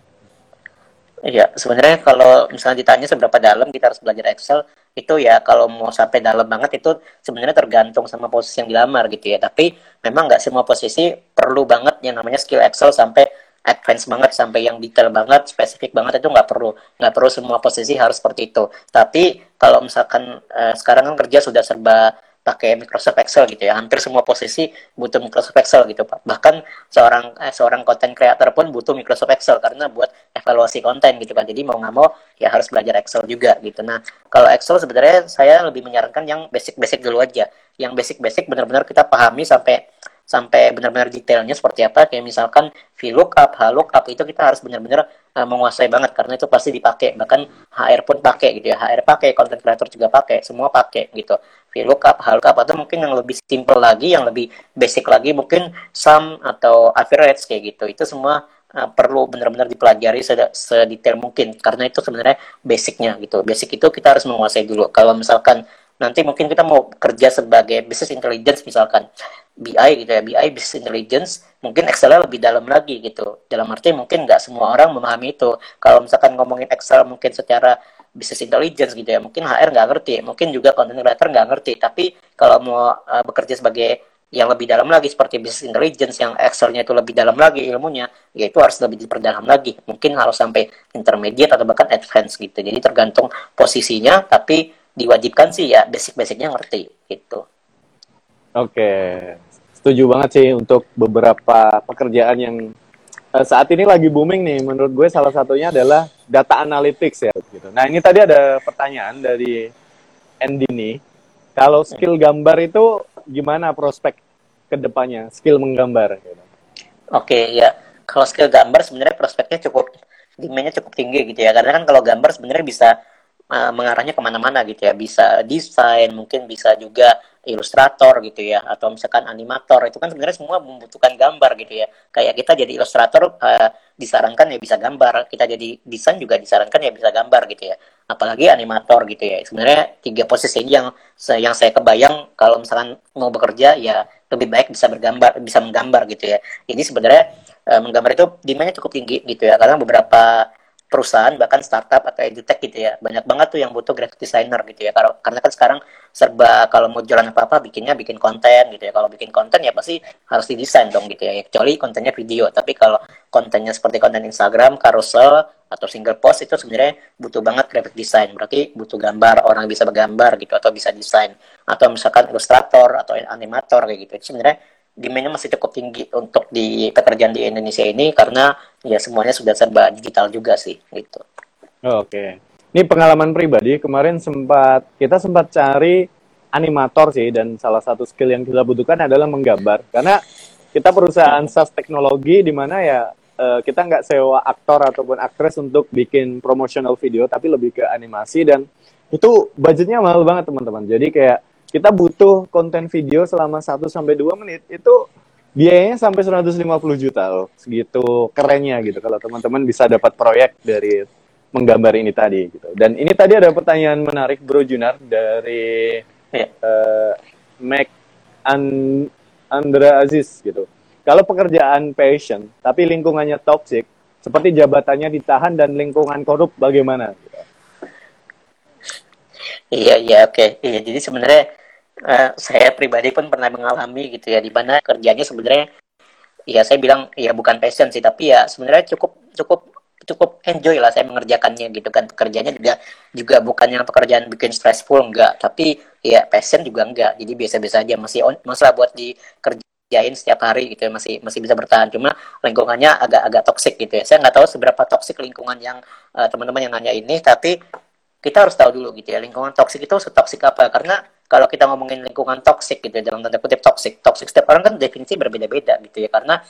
Iya, sebenarnya kalau misalnya ditanya seberapa dalam kita harus belajar Excel, itu ya kalau mau sampai dalam banget itu sebenarnya tergantung sama posisi yang dilamar gitu ya. Tapi memang nggak semua posisi perlu banget yang namanya skill Excel sampai advance banget sampai yang detail banget, spesifik banget itu nggak perlu. Nggak perlu semua posisi harus seperti itu. Tapi kalau misalkan eh, sekarang kan kerja sudah serba pakai Microsoft Excel gitu ya. Hampir semua posisi butuh Microsoft Excel gitu, Pak. Bahkan seorang eh, seorang content creator pun butuh Microsoft Excel karena buat evaluasi konten gitu kan. Jadi mau nggak mau ya harus belajar Excel juga gitu. Nah, kalau Excel sebenarnya saya lebih menyarankan yang basic-basic dulu aja. Yang basic-basic benar-benar kita pahami sampai sampai benar-benar detailnya seperti apa kayak misalkan VLOOKUP, HLOOKUP itu kita harus benar-benar uh, menguasai banget karena itu pasti dipakai bahkan HR pun pakai gitu ya HR pakai content creator juga pakai semua pakai gitu VLOOKUP, HLOOKUP atau mungkin yang lebih simple lagi yang lebih basic lagi mungkin sum atau average kayak gitu. Itu semua uh, perlu benar-benar dipelajari sedetail mungkin karena itu sebenarnya basicnya gitu. Basic itu kita harus menguasai dulu. Kalau misalkan nanti mungkin kita mau kerja sebagai business intelligence misalkan BI gitu ya BI business intelligence mungkin Excel lebih dalam lagi gitu. Dalam arti mungkin nggak semua orang memahami itu. Kalau misalkan ngomongin Excel mungkin secara business intelligence gitu ya. Mungkin HR nggak ngerti mungkin juga content writer nggak ngerti. Tapi kalau mau uh, bekerja sebagai yang lebih dalam lagi seperti business intelligence yang Excelnya itu lebih dalam lagi ilmunya ya itu harus lebih diperdalam lagi. Mungkin harus sampai intermediate atau bahkan advance gitu. Jadi tergantung posisinya tapi diwajibkan sih ya basic-basicnya ngerti gitu. Oke, setuju banget sih untuk beberapa pekerjaan yang saat ini lagi booming nih. Menurut gue salah satunya adalah data analytics ya. Gitu. Nah ini tadi ada pertanyaan dari Andy nih. Kalau skill gambar itu gimana prospek ke depannya? Skill menggambar. Gitu. Oke ya, kalau skill gambar sebenarnya prospeknya cukup demandnya cukup tinggi gitu ya. Karena kan kalau gambar sebenarnya bisa uh, mengarahnya ke mana-mana gitu ya. Bisa desain mungkin bisa juga ilustrator gitu ya. Atau misalkan animator itu kan sebenarnya semua membutuhkan gambar gitu ya. Kayak kita jadi ilustrator uh, disarankan ya bisa gambar. Kita jadi desain juga disarankan ya bisa gambar gitu ya. Apalagi animator gitu ya. Sebenarnya tiga posisi ini yang yang saya kebayang kalau misalkan mau bekerja ya lebih baik bisa bergambar bisa menggambar gitu ya. Ini sebenarnya uh, menggambar itu demandnya cukup tinggi gitu ya. Karena beberapa perusahaan bahkan startup atau edutech gitu ya. Banyak banget tuh yang butuh graphic designer gitu ya. Karena karena kan sekarang serba kalau mau jualan apa apa bikinnya bikin konten gitu ya. Kalau bikin konten ya pasti harus didesain dong gitu ya. Kecuali kontennya video. Tapi kalau kontennya seperti konten Instagram carousel atau single post itu sebenarnya butuh banget graphic design. Berarti butuh gambar orang bisa bergambar gitu atau bisa desain. Atau misalkan ilustrator atau animator kayak gitu. Itu sebenarnya demandnya masih cukup tinggi untuk di pekerjaan di Indonesia ini karena ya semuanya sudah serba digital juga sih gitu. Oh, Oke. Okay. Ini pengalaman pribadi kemarin sempat kita sempat cari animator sih dan salah satu skill yang kita butuhkan adalah menggambar karena kita perusahaan SaaS teknologi di mana ya eh, kita nggak sewa aktor ataupun aktris untuk bikin promotional video tapi lebih ke animasi dan itu budgetnya mahal banget teman-teman. Jadi kayak kita butuh konten video selama 1 sampai 2 menit itu biayanya sampai 150 juta loh. Segitu kerennya gitu kalau teman-teman bisa dapat proyek dari menggambar ini tadi gitu. Dan ini tadi ada pertanyaan menarik Bro Junar dari ya. uh, Mac An Andra Aziz gitu. Kalau pekerjaan passion tapi lingkungannya toxic, seperti jabatannya ditahan dan lingkungan korup bagaimana? Gitu. Iya iya oke. Okay. Iya jadi sebenarnya uh, saya pribadi pun pernah mengalami gitu ya di mana kerjanya sebenarnya ya saya bilang ya bukan passion sih tapi ya sebenarnya cukup cukup cukup enjoy lah saya mengerjakannya gitu kan. Pekerjaannya juga juga bukan yang pekerjaan bikin stressful enggak. Tapi ya passion juga enggak. Jadi biasa-biasa aja masih on, masalah buat dikerjain setiap hari gitu ya masih masih bisa bertahan. Cuma lingkungannya agak-agak toxic gitu ya. Saya nggak tahu seberapa toxic lingkungan yang uh, teman-teman yang nanya ini tapi kita harus tahu dulu gitu ya lingkungan toxic itu setoksik apa. Karena kalau kita ngomongin lingkungan toxic gitu dalam tanda kutip toxic. Toxic setiap orang kan definisi berbeda-beda gitu ya karena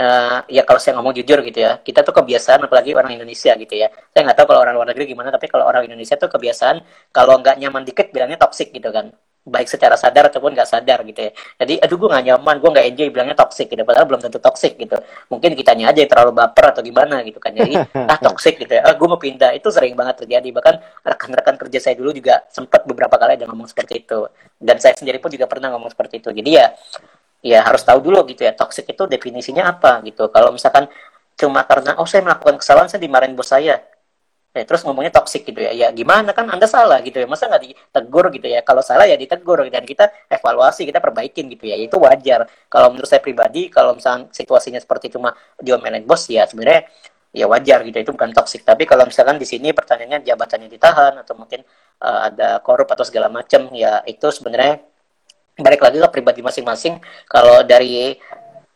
uh, ya kalau saya ngomong jujur gitu ya kita tuh kebiasaan apalagi orang Indonesia gitu ya. Saya nggak tahu kalau orang luar negeri gimana tapi kalau orang Indonesia tuh kebiasaan kalau nggak nyaman dikit bilangnya toxic gitu kan baik secara sadar ataupun nggak sadar gitu ya. Jadi aduh gue gak nyaman, gue nggak enjoy bilangnya toxic gitu. Padahal belum tentu toxic gitu. Mungkin kitanya aja yang terlalu baper atau gimana gitu kan. Jadi <laughs> ah toxic gitu ya. Ah, gue mau pindah itu sering banget terjadi. Bahkan rekan-rekan kerja saya dulu juga sempat beberapa kali ada ngomong seperti itu. Dan saya sendiri pun juga pernah ngomong seperti itu. Jadi ya ya harus tahu dulu gitu ya toxic itu definisinya apa gitu. Kalau misalkan cuma karena oh saya melakukan kesalahan saya dimarahin bos saya ya, terus ngomongnya toksik gitu ya. Ya gimana? Kan anda salah gitu ya. Masa nggak ditegur gitu ya? Kalau salah ya ditegur. Dan kita evaluasi kita perbaikin gitu ya. Itu wajar. Kalau menurut saya pribadi kalau misalnya situasinya seperti cuma diomelin bos ya sebenarnya ya wajar gitu. Itu bukan toksik tapi kalau misalkan di sini pertanyaannya jabatannya ditahan atau mungkin uh, ada korup atau segala macam ya itu sebenarnya balik lagi ke pribadi masing-masing. Kalau dari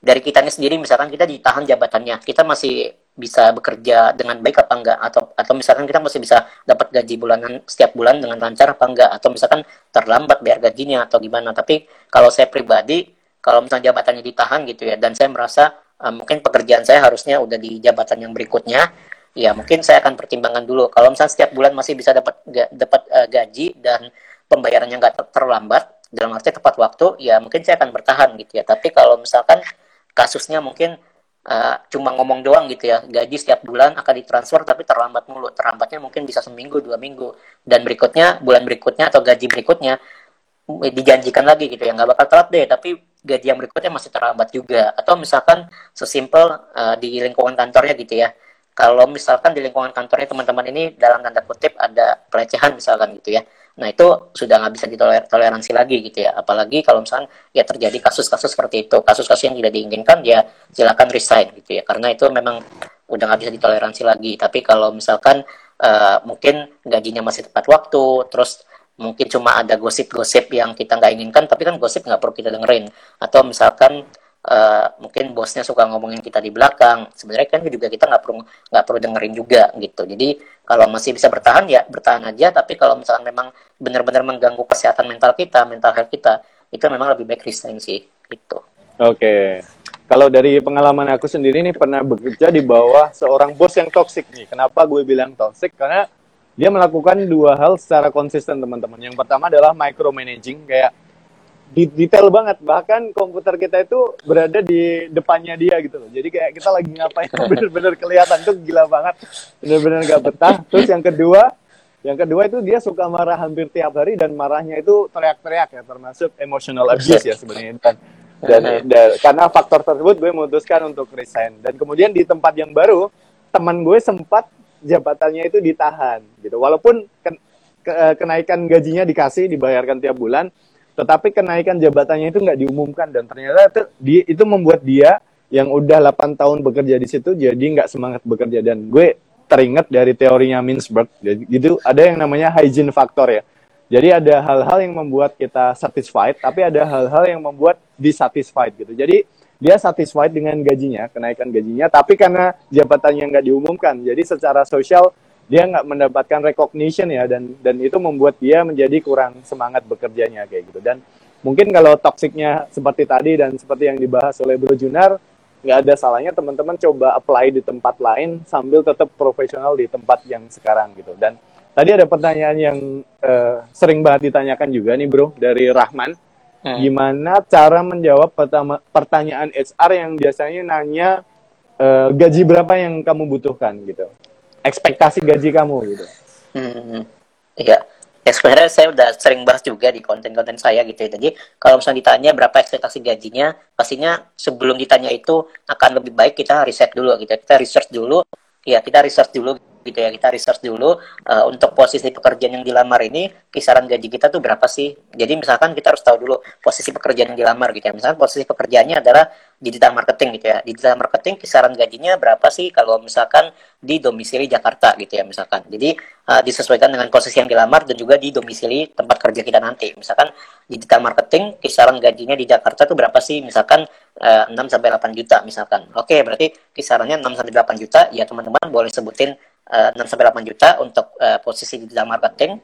dari kitanya sendiri misalkan kita ditahan jabatannya kita masih bisa bekerja dengan baik apa enggak? Atau atau misalkan kita masih bisa dapat gaji bulanan setiap bulan dengan lancar apa enggak? Atau misalkan terlambat bayar gajinya atau gimana? Tapi kalau saya pribadi kalau misalnya jabatannya ditahan gitu ya dan saya merasa uh, mungkin pekerjaan saya harusnya udah di jabatan yang berikutnya ya mungkin saya akan pertimbangkan dulu. Kalau misalnya setiap bulan masih bisa dapat dapat uh, gaji dan pembayarannya nggak terlambat dalam arti tepat waktu ya mungkin saya akan bertahan gitu ya. Tapi kalau misalkan kasusnya mungkin uh, cuma ngomong doang gitu ya. Gaji setiap bulan akan ditransfer tapi terlambat mulu. Terlambatnya mungkin bisa seminggu dua minggu. Dan berikutnya bulan berikutnya atau gaji berikutnya dijanjikan lagi gitu ya. Nggak bakal telat deh tapi gaji yang berikutnya masih terlambat juga. Atau misalkan sesimpel uh, di lingkungan kantornya gitu ya. Kalau misalkan di lingkungan kantornya teman-teman ini dalam tanda kutip ada pelecehan misalkan gitu ya nah itu sudah nggak bisa ditoleransi lagi gitu ya. Apalagi kalau misalkan ya terjadi kasus-kasus seperti itu kasus-kasus yang tidak diinginkan ya silakan resign gitu ya. Karena itu memang udah nggak bisa ditoleransi lagi. Tapi kalau misalkan uh, mungkin gajinya masih tepat waktu terus mungkin cuma ada gosip-gosip yang kita nggak inginkan tapi kan gosip nggak perlu kita dengerin. Atau misalkan uh, mungkin bosnya suka ngomongin kita di belakang sebenarnya kan juga kita nggak perlu nggak perlu dengerin juga gitu jadi kalau masih bisa bertahan ya bertahan aja tapi kalau misalkan memang benar-benar mengganggu kesehatan mental kita mental health kita itu memang lebih baik resign sih gitu oke okay. Kalau dari pengalaman aku sendiri nih pernah bekerja di bawah seorang bos yang toksik nih. Kenapa gue bilang toksik? Karena dia melakukan dua hal secara konsisten teman-teman. Yang pertama adalah micromanaging kayak detail banget. Bahkan komputer kita itu berada di depannya dia gitu loh. Jadi kayak kita lagi ngapain <laughs> bener-bener kelihatan tuh gila banget. Bener-bener gak betah. Terus yang kedua yang kedua itu dia suka marah hampir tiap hari dan marahnya itu teriak-teriak ya termasuk emotional abuse ya sebenarnya dan, dan, dan karena faktor tersebut gue memutuskan untuk resign. Dan kemudian di tempat yang baru teman gue sempat jabatannya itu ditahan gitu. Walaupun ken, ke, kenaikan gajinya dikasih dibayarkan tiap bulan, tetapi kenaikan jabatannya itu nggak diumumkan dan ternyata itu, di, itu membuat dia yang udah 8 tahun bekerja di situ jadi nggak semangat bekerja. Dan gue teringat dari teorinya Mintzberg jadi itu ada yang namanya hygiene factor ya. Jadi ada hal-hal yang membuat kita satisfied tapi ada hal-hal yang membuat dissatisfied gitu. Jadi dia satisfied dengan gajinya, kenaikan gajinya, tapi karena jabatannya nggak diumumkan, jadi secara sosial dia nggak mendapatkan recognition ya, dan dan itu membuat dia menjadi kurang semangat bekerjanya kayak gitu. Dan mungkin kalau toksiknya seperti tadi dan seperti yang dibahas oleh Bro Junar, nggak ada salahnya teman-teman coba apply di tempat lain sambil tetap profesional di tempat yang sekarang gitu. Dan tadi ada pertanyaan yang uh, sering banget ditanyakan juga nih Bro dari Rahman Hmm. Gimana cara menjawab pertama, pertanyaan HR yang biasanya nanya uh, gaji berapa yang kamu butuhkan gitu, ekspektasi gaji kamu gitu. Hmm, iya. Ya sebenarnya saya udah sering bahas juga di konten-konten saya gitu ya. Jadi kalau misalnya ditanya berapa ekspektasi gajinya, pastinya sebelum ditanya itu akan lebih baik kita riset dulu gitu. Kita research dulu, ya kita research dulu gitu ya. Kita research dulu uh, untuk posisi pekerjaan yang dilamar ini kisaran gaji kita tuh berapa sih? Jadi misalkan kita harus tahu dulu posisi pekerjaan yang dilamar gitu ya. Misalkan posisi pekerjaannya adalah digital marketing gitu ya. Digital marketing kisaran gajinya berapa sih kalau misalkan di domisili Jakarta gitu ya misalkan. Jadi uh, disesuaikan dengan posisi yang dilamar dan juga di domisili tempat kerja kita nanti. Misalkan digital marketing kisaran gajinya di Jakarta tuh berapa sih? Misalkan uh, 6 sampai 8 juta misalkan. Oke berarti kisarannya 6 sampai 8 juta. Ya teman-teman boleh sebutin uh, 6 sampai 8 juta untuk uh, posisi di dalam marketing.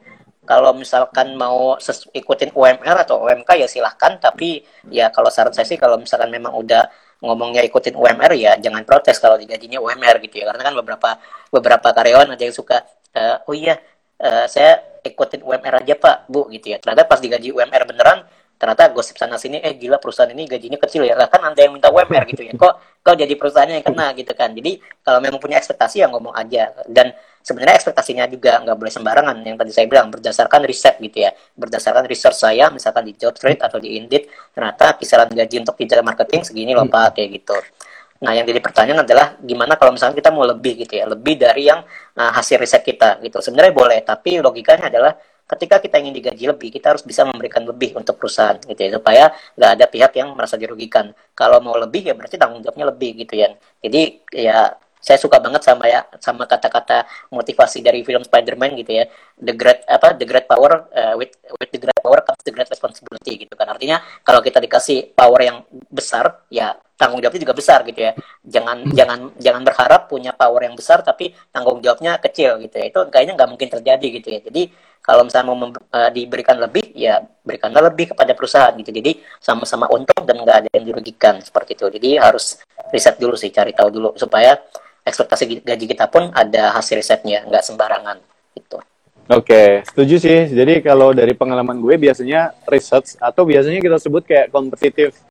Kalau misalkan mau ikutin UMR atau UMK ya silahkan, tapi ya kalau saran saya sih kalau misalkan memang udah ngomongnya ikutin UMR ya jangan protes kalau digajinya UMR gitu ya. Karena kan beberapa beberapa karyawan ada yang suka uh, oh iya uh, saya ikutin UMR aja pak bu gitu ya. Ternyata pas digaji UMR beneran ternyata gosip sana sini eh gila perusahaan ini gajinya kecil ya. Kan anda yang minta UMR gitu ya. Kok kok jadi perusahaannya yang kena gitu kan. Jadi kalau memang punya ekspektasi ya ngomong aja. Dan sebenarnya ekspektasinya juga nggak boleh sembarangan yang tadi saya bilang berdasarkan riset gitu ya. Berdasarkan research saya misalkan di job trade atau di Indeed ternyata kisaran gaji untuk digital marketing segini loh pak kayak gitu. Nah, yang jadi pertanyaan adalah gimana kalau misalnya kita mau lebih gitu ya, lebih dari yang uh, hasil riset kita gitu. Sebenarnya boleh, tapi logikanya adalah ketika kita ingin digaji lebih, kita harus bisa memberikan lebih untuk perusahaan gitu ya, supaya nggak ada pihak yang merasa dirugikan. Kalau mau lebih ya berarti tanggung jawabnya lebih gitu ya. Jadi ya saya suka banget sama ya sama kata-kata motivasi dari film Spider-Man gitu ya the great apa the great power uh, with with the great power comes the great responsibility gitu kan. Artinya kalau kita dikasih power yang besar ya tanggung jawabnya juga besar gitu ya. Jangan jangan jangan berharap punya power yang besar tapi tanggung jawabnya kecil gitu ya. Itu kayaknya nggak mungkin terjadi gitu ya. Jadi kalau misalnya mau uh, diberikan lebih ya berikanlah lebih kepada perusahaan gitu. Jadi sama-sama untung dan nggak ada yang dirugikan seperti itu. Jadi harus riset dulu sih cari tahu dulu supaya ekspektasi gaji kita pun ada hasil risetnya nggak sembarangan gitu Oke, okay, setuju sih. Jadi kalau dari pengalaman gue biasanya research atau biasanya kita sebut kayak kompetitif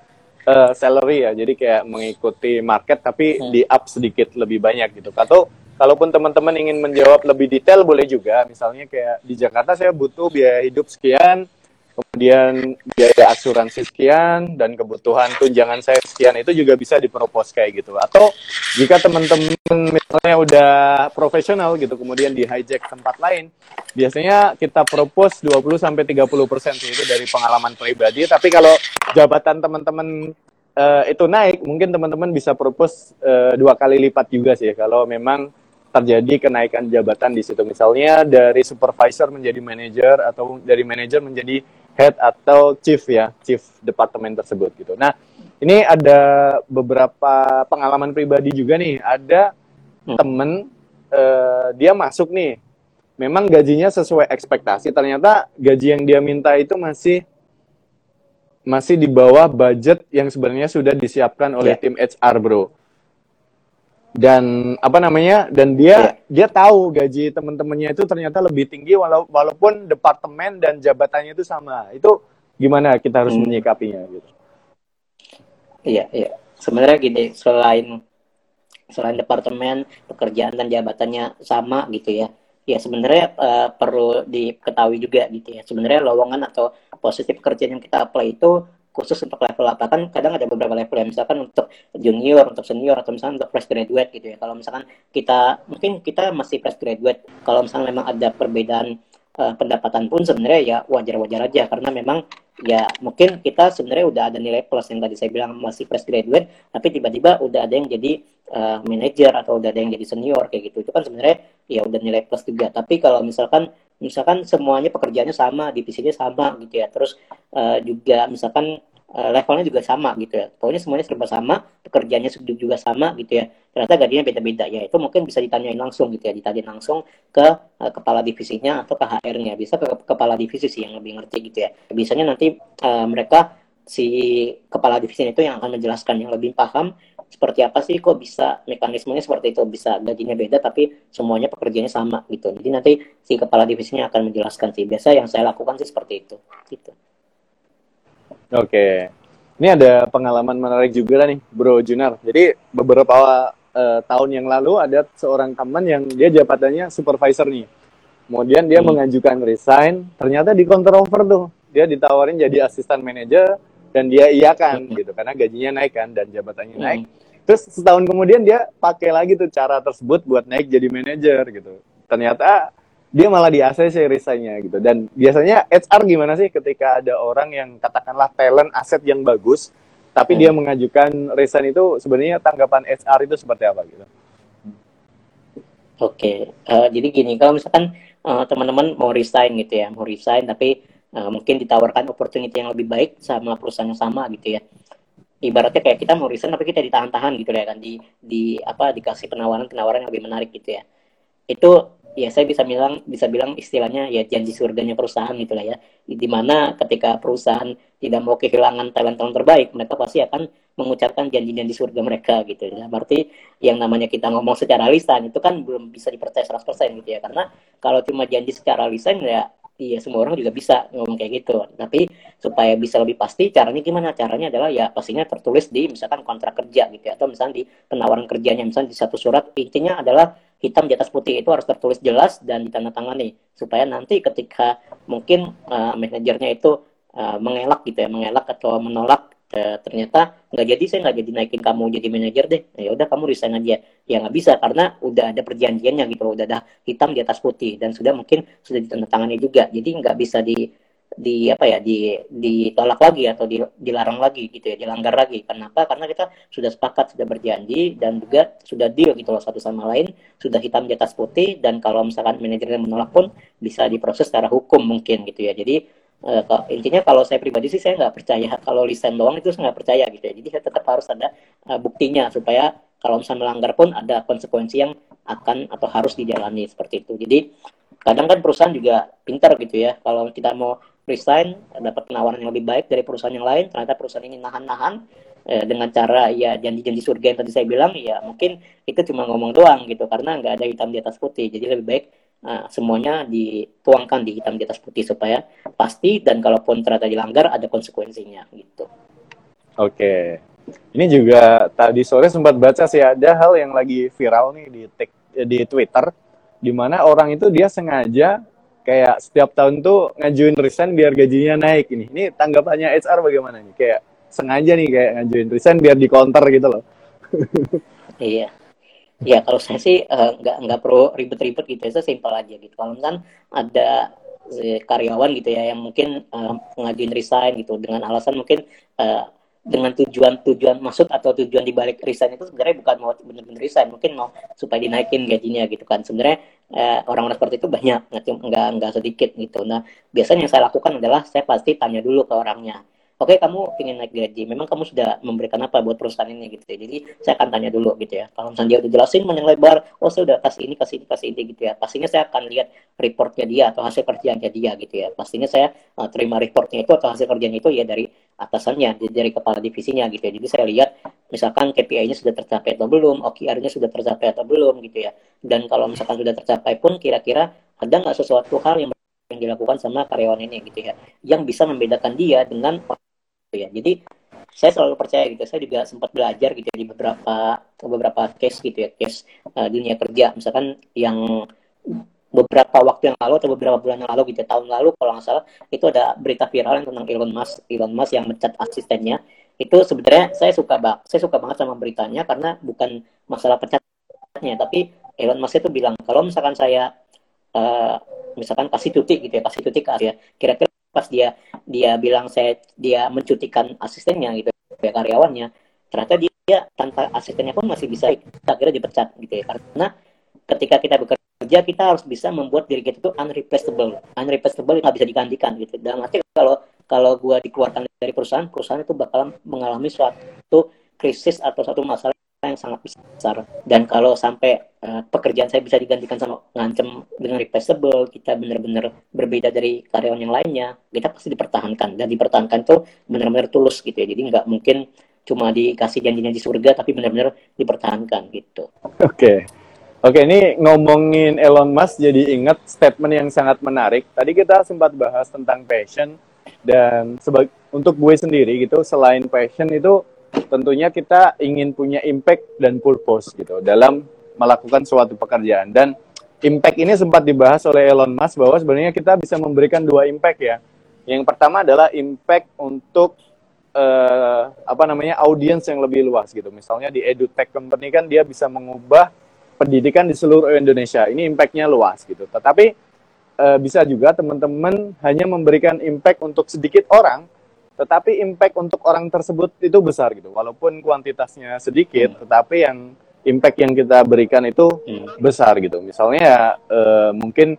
uh, salary ya. Jadi kayak mengikuti market tapi hmm. di up sedikit lebih banyak gitu. Atau kalaupun teman-teman ingin menjawab lebih detail boleh juga. Misalnya kayak di Jakarta saya butuh biaya hidup sekian, kemudian biaya asuransi sekian dan kebutuhan tunjangan saya sekian itu juga bisa dipropos kayak gitu. Atau jika teman-teman misalnya udah profesional gitu kemudian di hijack tempat lain biasanya kita propos 20 sampai 30 persen itu dari pengalaman pribadi. Tapi kalau jabatan teman-teman uh, itu naik mungkin teman-teman bisa propos uh, dua kali lipat juga sih. Kalau memang terjadi kenaikan jabatan di situ. Misalnya dari supervisor menjadi manager atau dari manager menjadi head atau chief ya, chief departemen tersebut gitu. Nah, ini ada beberapa pengalaman pribadi juga nih. Ada hmm. temen uh, dia masuk nih, memang gajinya sesuai ekspektasi. Ternyata gaji yang dia minta itu masih masih di bawah budget yang sebenarnya sudah disiapkan oleh yeah. tim HR, bro dan apa namanya dan dia yeah. dia tahu gaji teman-temannya itu ternyata lebih tinggi walau, walaupun departemen dan jabatannya itu sama. Itu gimana kita harus hmm. menyikapinya gitu? Iya iya. Sebenarnya gini selain selain departemen pekerjaan dan jabatannya sama gitu ya. Ya sebenarnya uh, perlu diketahui juga gitu ya. Sebenarnya lowongan atau posisi pekerjaan yang kita apply itu khusus untuk level apa kan kadang ada beberapa level ya misalkan untuk junior untuk senior atau misalkan untuk fresh graduate gitu ya. Kalau misalkan kita mungkin kita masih fresh graduate kalau misalnya memang ada perbedaan uh, pendapatan pun sebenarnya ya wajar-wajar aja karena memang ya mungkin kita sebenarnya udah ada nilai plus yang tadi saya bilang masih fresh graduate tapi tiba-tiba udah ada yang jadi uh, manager atau udah ada yang jadi senior kayak gitu. Itu kan sebenarnya ya udah nilai plus juga. Tapi kalau misalkan misalkan semuanya pekerjaannya sama divisinya sama gitu ya. Terus uh, juga misalkan uh, levelnya juga sama gitu ya. Pokoknya semuanya serba sama pekerjaannya juga sama gitu ya. Ternyata gajinya beda-beda ya. Itu mungkin bisa ditanyain langsung gitu ya. Ditanyain langsung ke uh, kepala divisinya atau ke HR-nya bisa ke kepala divisi sih yang lebih ngerti gitu ya. Biasanya nanti uh, mereka si kepala divisi itu yang akan menjelaskan yang lebih paham seperti apa sih kok bisa mekanismenya seperti itu. Bisa gajinya beda tapi semuanya pekerjaannya sama gitu. Jadi nanti si kepala divisinya akan menjelaskan sih. Biasa yang saya lakukan sih seperti itu. Gitu oke ini ada pengalaman menarik juga nih bro Junar jadi beberapa uh, tahun yang lalu ada seorang teman yang dia jabatannya supervisor nih kemudian dia hmm. mengajukan resign ternyata di counter offer tuh dia ditawarin jadi asisten manajer dan dia iya kan hmm. gitu karena gajinya naik kan dan jabatannya hmm. naik terus setahun kemudian dia pakai lagi tuh cara tersebut buat naik jadi manajer gitu ternyata dia malah di ACC resignnya gitu. Dan biasanya HR gimana sih ketika ada orang yang katakanlah talent aset yang bagus tapi hmm. dia mengajukan resign itu sebenarnya tanggapan HR itu seperti apa gitu? Oke, uh, jadi gini, kalau misalkan uh, teman-teman mau resign gitu ya, mau resign tapi uh, mungkin ditawarkan opportunity yang lebih baik sama perusahaan yang sama gitu ya. Ibaratnya kayak kita mau resign tapi kita ditahan-tahan gitu ya kan di di apa dikasih penawaran-penawaran yang lebih menarik gitu ya. Itu ya saya bisa bilang bisa bilang istilahnya ya janji surganya perusahaan gitu lah ya. Di mana ketika perusahaan tidak mau kehilangan talent-talent terbaik mereka pasti akan mengucapkan janji-janji surga mereka gitu ya. Berarti yang namanya kita ngomong secara lisan itu kan belum bisa dipercaya 100% gitu ya. Karena kalau cuma janji secara lisan ya Iya, semua orang juga bisa ngomong kayak gitu. Tapi supaya bisa lebih pasti, caranya gimana? Caranya adalah ya pastinya tertulis di misalkan kontrak kerja gitu ya. Atau misalnya di penawaran kerjanya, misalnya di satu surat, intinya adalah hitam di atas putih itu harus tertulis jelas dan ditandatangani. Supaya nanti ketika mungkin uh, manajernya itu uh, mengelak gitu ya, mengelak atau menolak e, ternyata nggak jadi saya nggak jadi naikin kamu jadi manajer deh. Nah, ya udah kamu resign aja. Ya nggak bisa karena udah ada perjanjiannya gitu udah ada hitam di atas putih dan sudah mungkin sudah ditandatangani juga. Jadi nggak bisa di di apa ya di ditolak lagi atau di, dilarang lagi gitu ya dilanggar lagi. Kenapa? Karena kita sudah sepakat sudah berjanji dan juga sudah deal gitu loh satu sama lain sudah hitam di atas putih dan kalau misalkan manajernya menolak pun bisa diproses secara hukum mungkin gitu ya. Jadi Uh, intinya kalau saya pribadi sih saya nggak percaya kalau lisan doang itu saya nggak percaya gitu ya. Jadi saya tetap harus ada uh, buktinya supaya kalau misalnya melanggar pun ada konsekuensi yang akan atau harus dijalani seperti itu. Jadi kadang kan perusahaan juga pintar gitu ya kalau kita mau resign dapat penawaran yang lebih baik dari perusahaan yang lain ternyata perusahaan ini nahan-nahan eh, dengan cara ya janji-janji surga yang tadi saya bilang ya mungkin itu cuma ngomong doang gitu karena nggak ada hitam di atas putih jadi lebih baik uh, semuanya dituangkan di hitam di atas putih supaya pasti dan kalaupun ternyata dilanggar ada konsekuensinya gitu oke ini juga tadi sore sempat baca sih ada hal yang lagi viral nih di di Twitter di mana orang itu dia sengaja kayak setiap tahun tuh ngajuin resign biar gajinya naik ini. Ini tanggapannya HR bagaimana nih? Kayak sengaja nih kayak ngajuin resign biar di counter gitu loh. <laughs> iya. Ya kalau saya sih uh, nggak nggak perlu ribet-ribet gitu ya, saya simpel aja gitu. Kalau kan ada eh, karyawan gitu ya yang mungkin uh, ngajuin resign gitu dengan alasan mungkin uh, dengan tujuan tujuan maksud atau tujuan dibalik resign itu sebenarnya bukan mau benar-benar resign mungkin mau supaya dinaikin gajinya gitu kan. Sebenarnya eh, orang-orang seperti itu banyak nggak nggak sedikit gitu. Nah biasanya yang saya lakukan adalah saya pasti tanya dulu ke orangnya oke okay, kamu ingin naik gaji. Memang kamu sudah memberikan apa buat perusahaan ini gitu ya. Jadi saya akan tanya dulu gitu ya. Kalau misalnya dia udah jelasin panjang lebar oh saya udah kasih ini kasih ini kasih ini gitu ya. Pastinya saya akan lihat reportnya dia atau hasil kerjanya dia gitu ya. Pastinya saya uh, terima reportnya itu atau hasil kerjanya itu ya dari atasannya dari kepala divisinya gitu ya. Jadi saya lihat misalkan KPI-nya sudah tercapai atau belum OKR-nya sudah tercapai atau belum gitu ya. Dan kalau misalkan sudah tercapai pun kira-kira ada nggak sesuatu hal yang yang dilakukan sama karyawan ini gitu ya. Yang bisa membedakan dia dengan ya. Jadi saya selalu percaya gitu. Saya juga sempat belajar gitu di beberapa beberapa case gitu ya case uh, dunia kerja. Misalkan yang beberapa waktu yang lalu atau beberapa bulan yang lalu gitu tahun lalu kalau nggak salah itu ada berita viral yang tentang Elon Musk. Elon Musk yang mencat asistennya. Itu sebenarnya saya suka banget saya suka banget sama beritanya karena bukan masalah pecatnya tapi Elon Musk itu bilang kalau misalkan saya uh, misalkan kasih cuti gitu ya kasih cuti ke Asia kira-kira pas dia dia bilang saya dia mencutikan asistennya gitu ya karyawannya. Ternyata dia tanpa asistennya pun masih bisa kira dipecat gitu ya. Karena ketika kita bekerja kita harus bisa membuat diri kita itu unreplaceable. Unreplaceable nggak bisa digantikan gitu. Dalam arti kalau kalau gua dikeluarkan dari perusahaan perusahaan itu bakal mengalami suatu krisis atau suatu masalah yang sangat besar dan kalau sampai uh, pekerjaan saya bisa digantikan sama ngancem dengan replaceable kita benar-benar berbeda dari karyawan yang lainnya kita pasti dipertahankan dan dipertahankan tuh benar-benar tulus gitu ya jadi nggak mungkin cuma dikasih janjinya di surga tapi benar-benar dipertahankan gitu oke okay. Oke, ini ngomongin Elon Musk jadi ingat statement yang sangat menarik. Tadi kita sempat bahas tentang passion dan sebagai untuk gue sendiri gitu, selain passion itu tentunya kita ingin punya impact dan purpose gitu dalam melakukan suatu pekerjaan dan impact ini sempat dibahas oleh Elon Musk bahwa sebenarnya kita bisa memberikan dua impact ya. Yang pertama adalah impact untuk uh, apa namanya audiens yang lebih luas gitu. Misalnya di edutech company kan dia bisa mengubah pendidikan di seluruh Indonesia. Ini impactnya luas gitu. Tetapi uh, bisa juga teman-teman hanya memberikan impact untuk sedikit orang tetapi impact untuk orang tersebut itu besar gitu. Walaupun kuantitasnya sedikit hmm. tetapi yang impact yang kita berikan itu hmm. besar gitu. Misalnya ya, eh, mungkin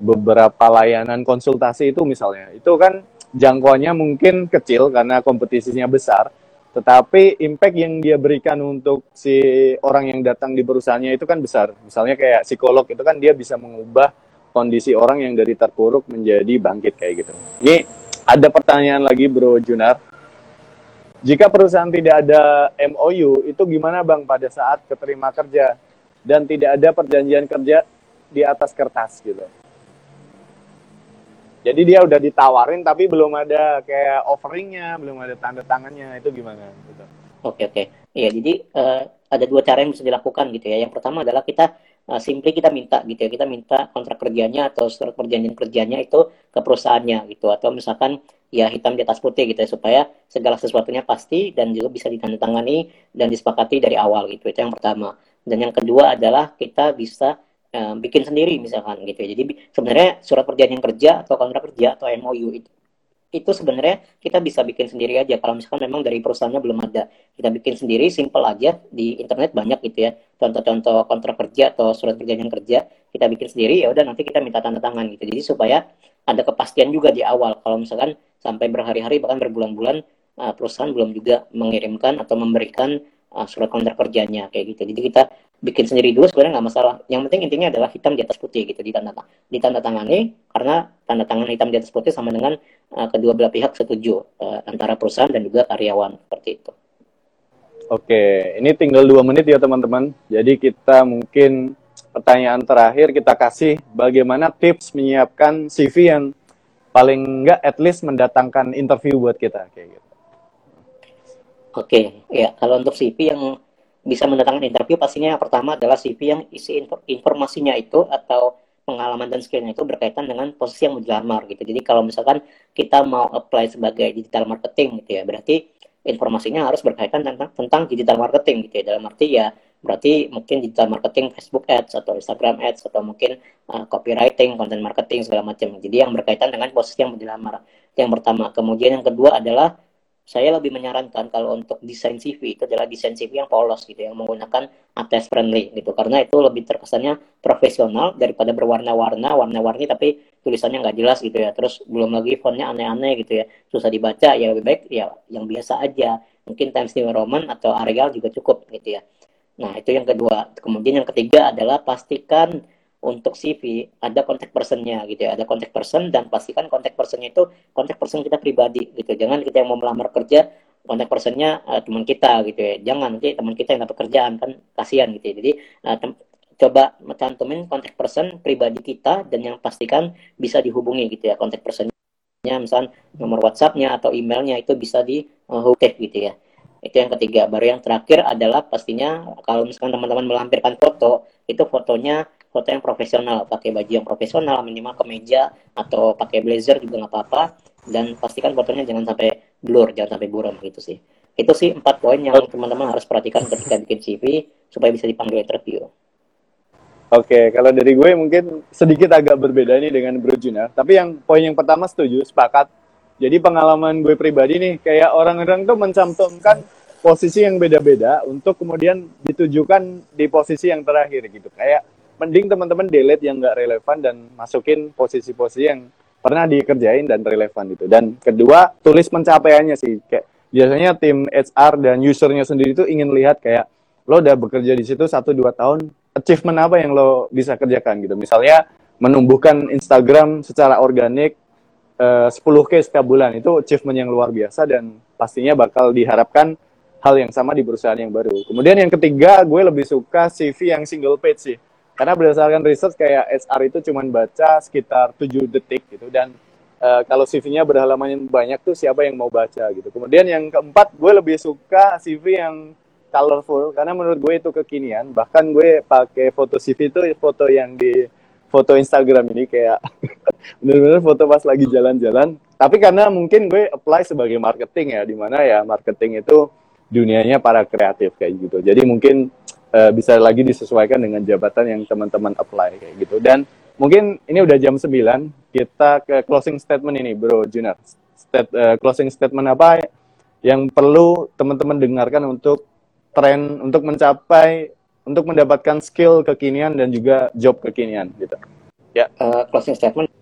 beberapa layanan konsultasi itu misalnya itu kan jangkauannya mungkin kecil karena kompetisinya besar. Tetapi impact yang dia berikan untuk si orang yang datang di perusahaannya itu kan besar. Misalnya kayak psikolog itu kan dia bisa mengubah kondisi orang yang dari terpuruk menjadi bangkit kayak gitu. Ini ada pertanyaan lagi Bro Junar. Jika perusahaan tidak ada MOU, itu gimana Bang pada saat keterima kerja dan tidak ada perjanjian kerja di atas kertas gitu? Jadi dia udah ditawarin tapi belum ada kayak offeringnya, belum ada tanda tangannya, itu gimana? Gitu. Oke oke, iya jadi uh, ada dua cara yang bisa dilakukan gitu ya. Yang pertama adalah kita uh, simply kita minta gitu ya kita minta kontrak kerjanya atau surat perjanjian kerjanya itu ke perusahaannya gitu. Atau misalkan ya hitam di atas putih gitu ya supaya segala sesuatunya pasti dan juga bisa ditandatangani dan disepakati dari awal gitu. Itu yang pertama. Dan yang kedua adalah kita bisa uh, bikin sendiri misalkan gitu ya. Jadi sebenarnya surat perjanjian kerja atau kontrak kerja atau MOU itu itu sebenarnya kita bisa bikin sendiri aja. Kalau misalkan memang dari perusahaannya belum ada kita bikin sendiri simple aja di internet banyak gitu ya. Contoh-contoh kontrak kerja atau surat perjanjian kerja kita bikin sendiri ya udah nanti kita minta tanda tangan gitu. Jadi supaya ada kepastian juga di awal. Kalau misalkan sampai berhari-hari bahkan berbulan-bulan uh, perusahaan belum juga mengirimkan atau memberikan uh, surat kontrak kerjanya kayak gitu. Jadi kita bikin sendiri dulu sebenarnya nggak masalah. Yang penting intinya adalah hitam di atas putih gitu ditanda ditanda tangani karena tanda tangan hitam di atas putih sama dengan uh, kedua belah pihak setuju uh, antara perusahaan dan juga karyawan seperti itu. Oke, ini tinggal dua menit ya teman-teman. Jadi kita mungkin pertanyaan terakhir kita kasih bagaimana tips menyiapkan CV yang paling enggak at least mendatangkan interview buat kita kayak gitu. Oke, ya kalau untuk CV yang bisa mendatangkan interview pastinya yang pertama adalah CV yang isi informasinya itu atau pengalaman dan skillnya itu berkaitan dengan posisi yang mau dilamar gitu. Jadi kalau misalkan kita mau apply sebagai digital marketing gitu ya, berarti informasinya harus berkaitan tentang, tentang digital marketing gitu ya dalam arti ya berarti mungkin digital marketing Facebook Ads atau Instagram Ads atau mungkin uh, copywriting, content marketing segala macam. Jadi yang berkaitan dengan posisi yang mau dilamar. Yang pertama, kemudian yang kedua adalah saya lebih menyarankan kalau untuk desain CV itu adalah desain CV yang polos gitu yang menggunakan attach friendly gitu. Karena itu lebih terkesannya profesional daripada berwarna-warna warna-warni tapi tulisannya nggak jelas gitu ya. Terus belum lagi fontnya aneh-aneh gitu ya. Susah dibaca ya lebih baik ya yang biasa aja. Mungkin Times New Roman atau Arial juga cukup gitu ya. Nah itu yang kedua. Kemudian yang ketiga adalah pastikan untuk CV ada kontak personnya gitu ya. Ada kontak person dan pastikan kontak personnya itu kontak person kita pribadi gitu. Jangan kita yang mau melamar kerja kontak personnya uh, teman kita gitu ya. Jangan nanti teman kita yang dapat kerjaan kan kasihan gitu ya. Jadi uh, coba cantumin kontak person pribadi kita dan yang pastikan bisa dihubungi gitu ya. Kontak personnya misal nomor WhatsAppnya atau emailnya itu bisa di uh, gitu ya. Itu yang ketiga. Baru yang terakhir adalah pastinya kalau misalkan teman-teman melampirkan foto itu fotonya foto yang profesional pakai baju yang profesional minimal kemeja atau pakai blazer juga nggak apa-apa dan pastikan fotonya jangan sampai blur jangan sampai buram gitu sih itu sih empat poin yang teman-teman harus perhatikan ketika bikin CV supaya bisa dipanggil interview Oke, kalau dari gue mungkin sedikit agak berbeda nih dengan Bro Juna. Tapi yang poin yang pertama setuju, sepakat. Jadi pengalaman gue pribadi nih, kayak orang-orang tuh mencantumkan posisi yang beda-beda untuk kemudian ditujukan di posisi yang terakhir gitu. Kayak mending teman-teman delete yang nggak relevan dan masukin posisi-posisi yang pernah dikerjain dan relevan itu. Dan kedua, tulis pencapaiannya sih. Kayak biasanya tim HR dan usernya sendiri itu ingin lihat kayak lo udah bekerja di situ satu dua tahun, achievement apa yang lo bisa kerjakan gitu. Misalnya menumbuhkan Instagram secara organik uh, 10k setiap bulan itu achievement yang luar biasa dan pastinya bakal diharapkan hal yang sama di perusahaan yang baru. Kemudian yang ketiga, gue lebih suka CV yang single page sih karena berdasarkan research kayak SR itu cuma baca sekitar 7 detik gitu dan uh, kalau CV-nya berhalaman banyak tuh siapa yang mau baca gitu. Kemudian yang keempat gue lebih suka CV yang colorful karena menurut gue itu kekinian. Bahkan gue pakai foto CV itu foto yang di foto Instagram ini kayak <laughs> bener-bener foto pas lagi jalan-jalan. Tapi karena mungkin gue apply sebagai marketing ya, di mana ya marketing itu dunianya para kreatif kayak gitu. Jadi mungkin uh, bisa lagi disesuaikan dengan jabatan yang teman-teman apply kayak gitu. Dan mungkin ini udah jam 9, kita ke closing statement ini, Bro Junar. Stat, uh, closing statement apa yang perlu teman-teman dengarkan untuk tren untuk mencapai untuk mendapatkan skill kekinian dan juga job kekinian gitu. Ya. Uh, closing statement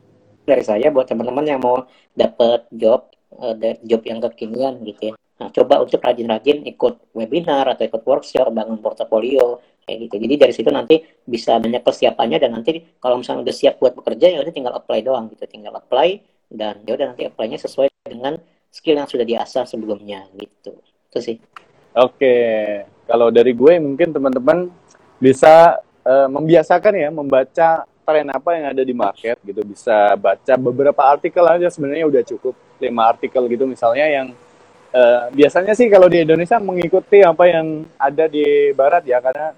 dari saya buat teman-teman yang mau dapat job uh, job yang kekinian gitu ya Nah, coba untuk rajin-rajin ikut webinar atau ikut workshop, bangun portofolio, kayak gitu. Jadi dari situ nanti bisa banyak persiapannya dan nanti kalau misalnya udah siap buat bekerja ya udah tinggal apply doang gitu, tinggal apply dan ya udah nanti apply-nya sesuai dengan skill yang sudah diasah sebelumnya gitu. Itu sih. Oke, kalau dari gue mungkin teman-teman bisa uh, membiasakan ya membaca tren apa yang ada di market gitu, bisa baca beberapa artikel aja sebenarnya udah cukup lima artikel gitu misalnya yang Uh, biasanya sih kalau di Indonesia mengikuti apa yang ada di Barat ya karena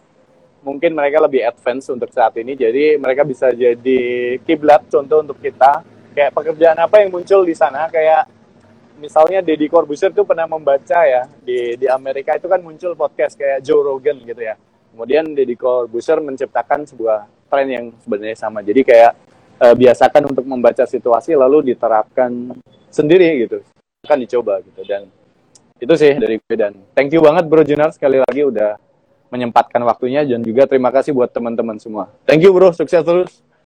mungkin mereka lebih advance untuk saat ini. Jadi mereka bisa jadi kiblat contoh untuk kita. Kayak pekerjaan apa yang muncul di sana kayak misalnya Deddy Corbuzier tuh pernah membaca ya di di Amerika itu kan muncul podcast kayak Joe Rogan gitu ya. Kemudian Deddy Corbuzier menciptakan sebuah tren yang sebenarnya sama. Jadi kayak uh, biasakan untuk membaca situasi lalu diterapkan sendiri gitu. Akan dicoba gitu. Dan itu sih dari gue dan thank you banget Bro Junar sekali lagi udah menyempatkan waktunya dan juga terima kasih buat teman-teman semua. Thank you Bro, sukses terus.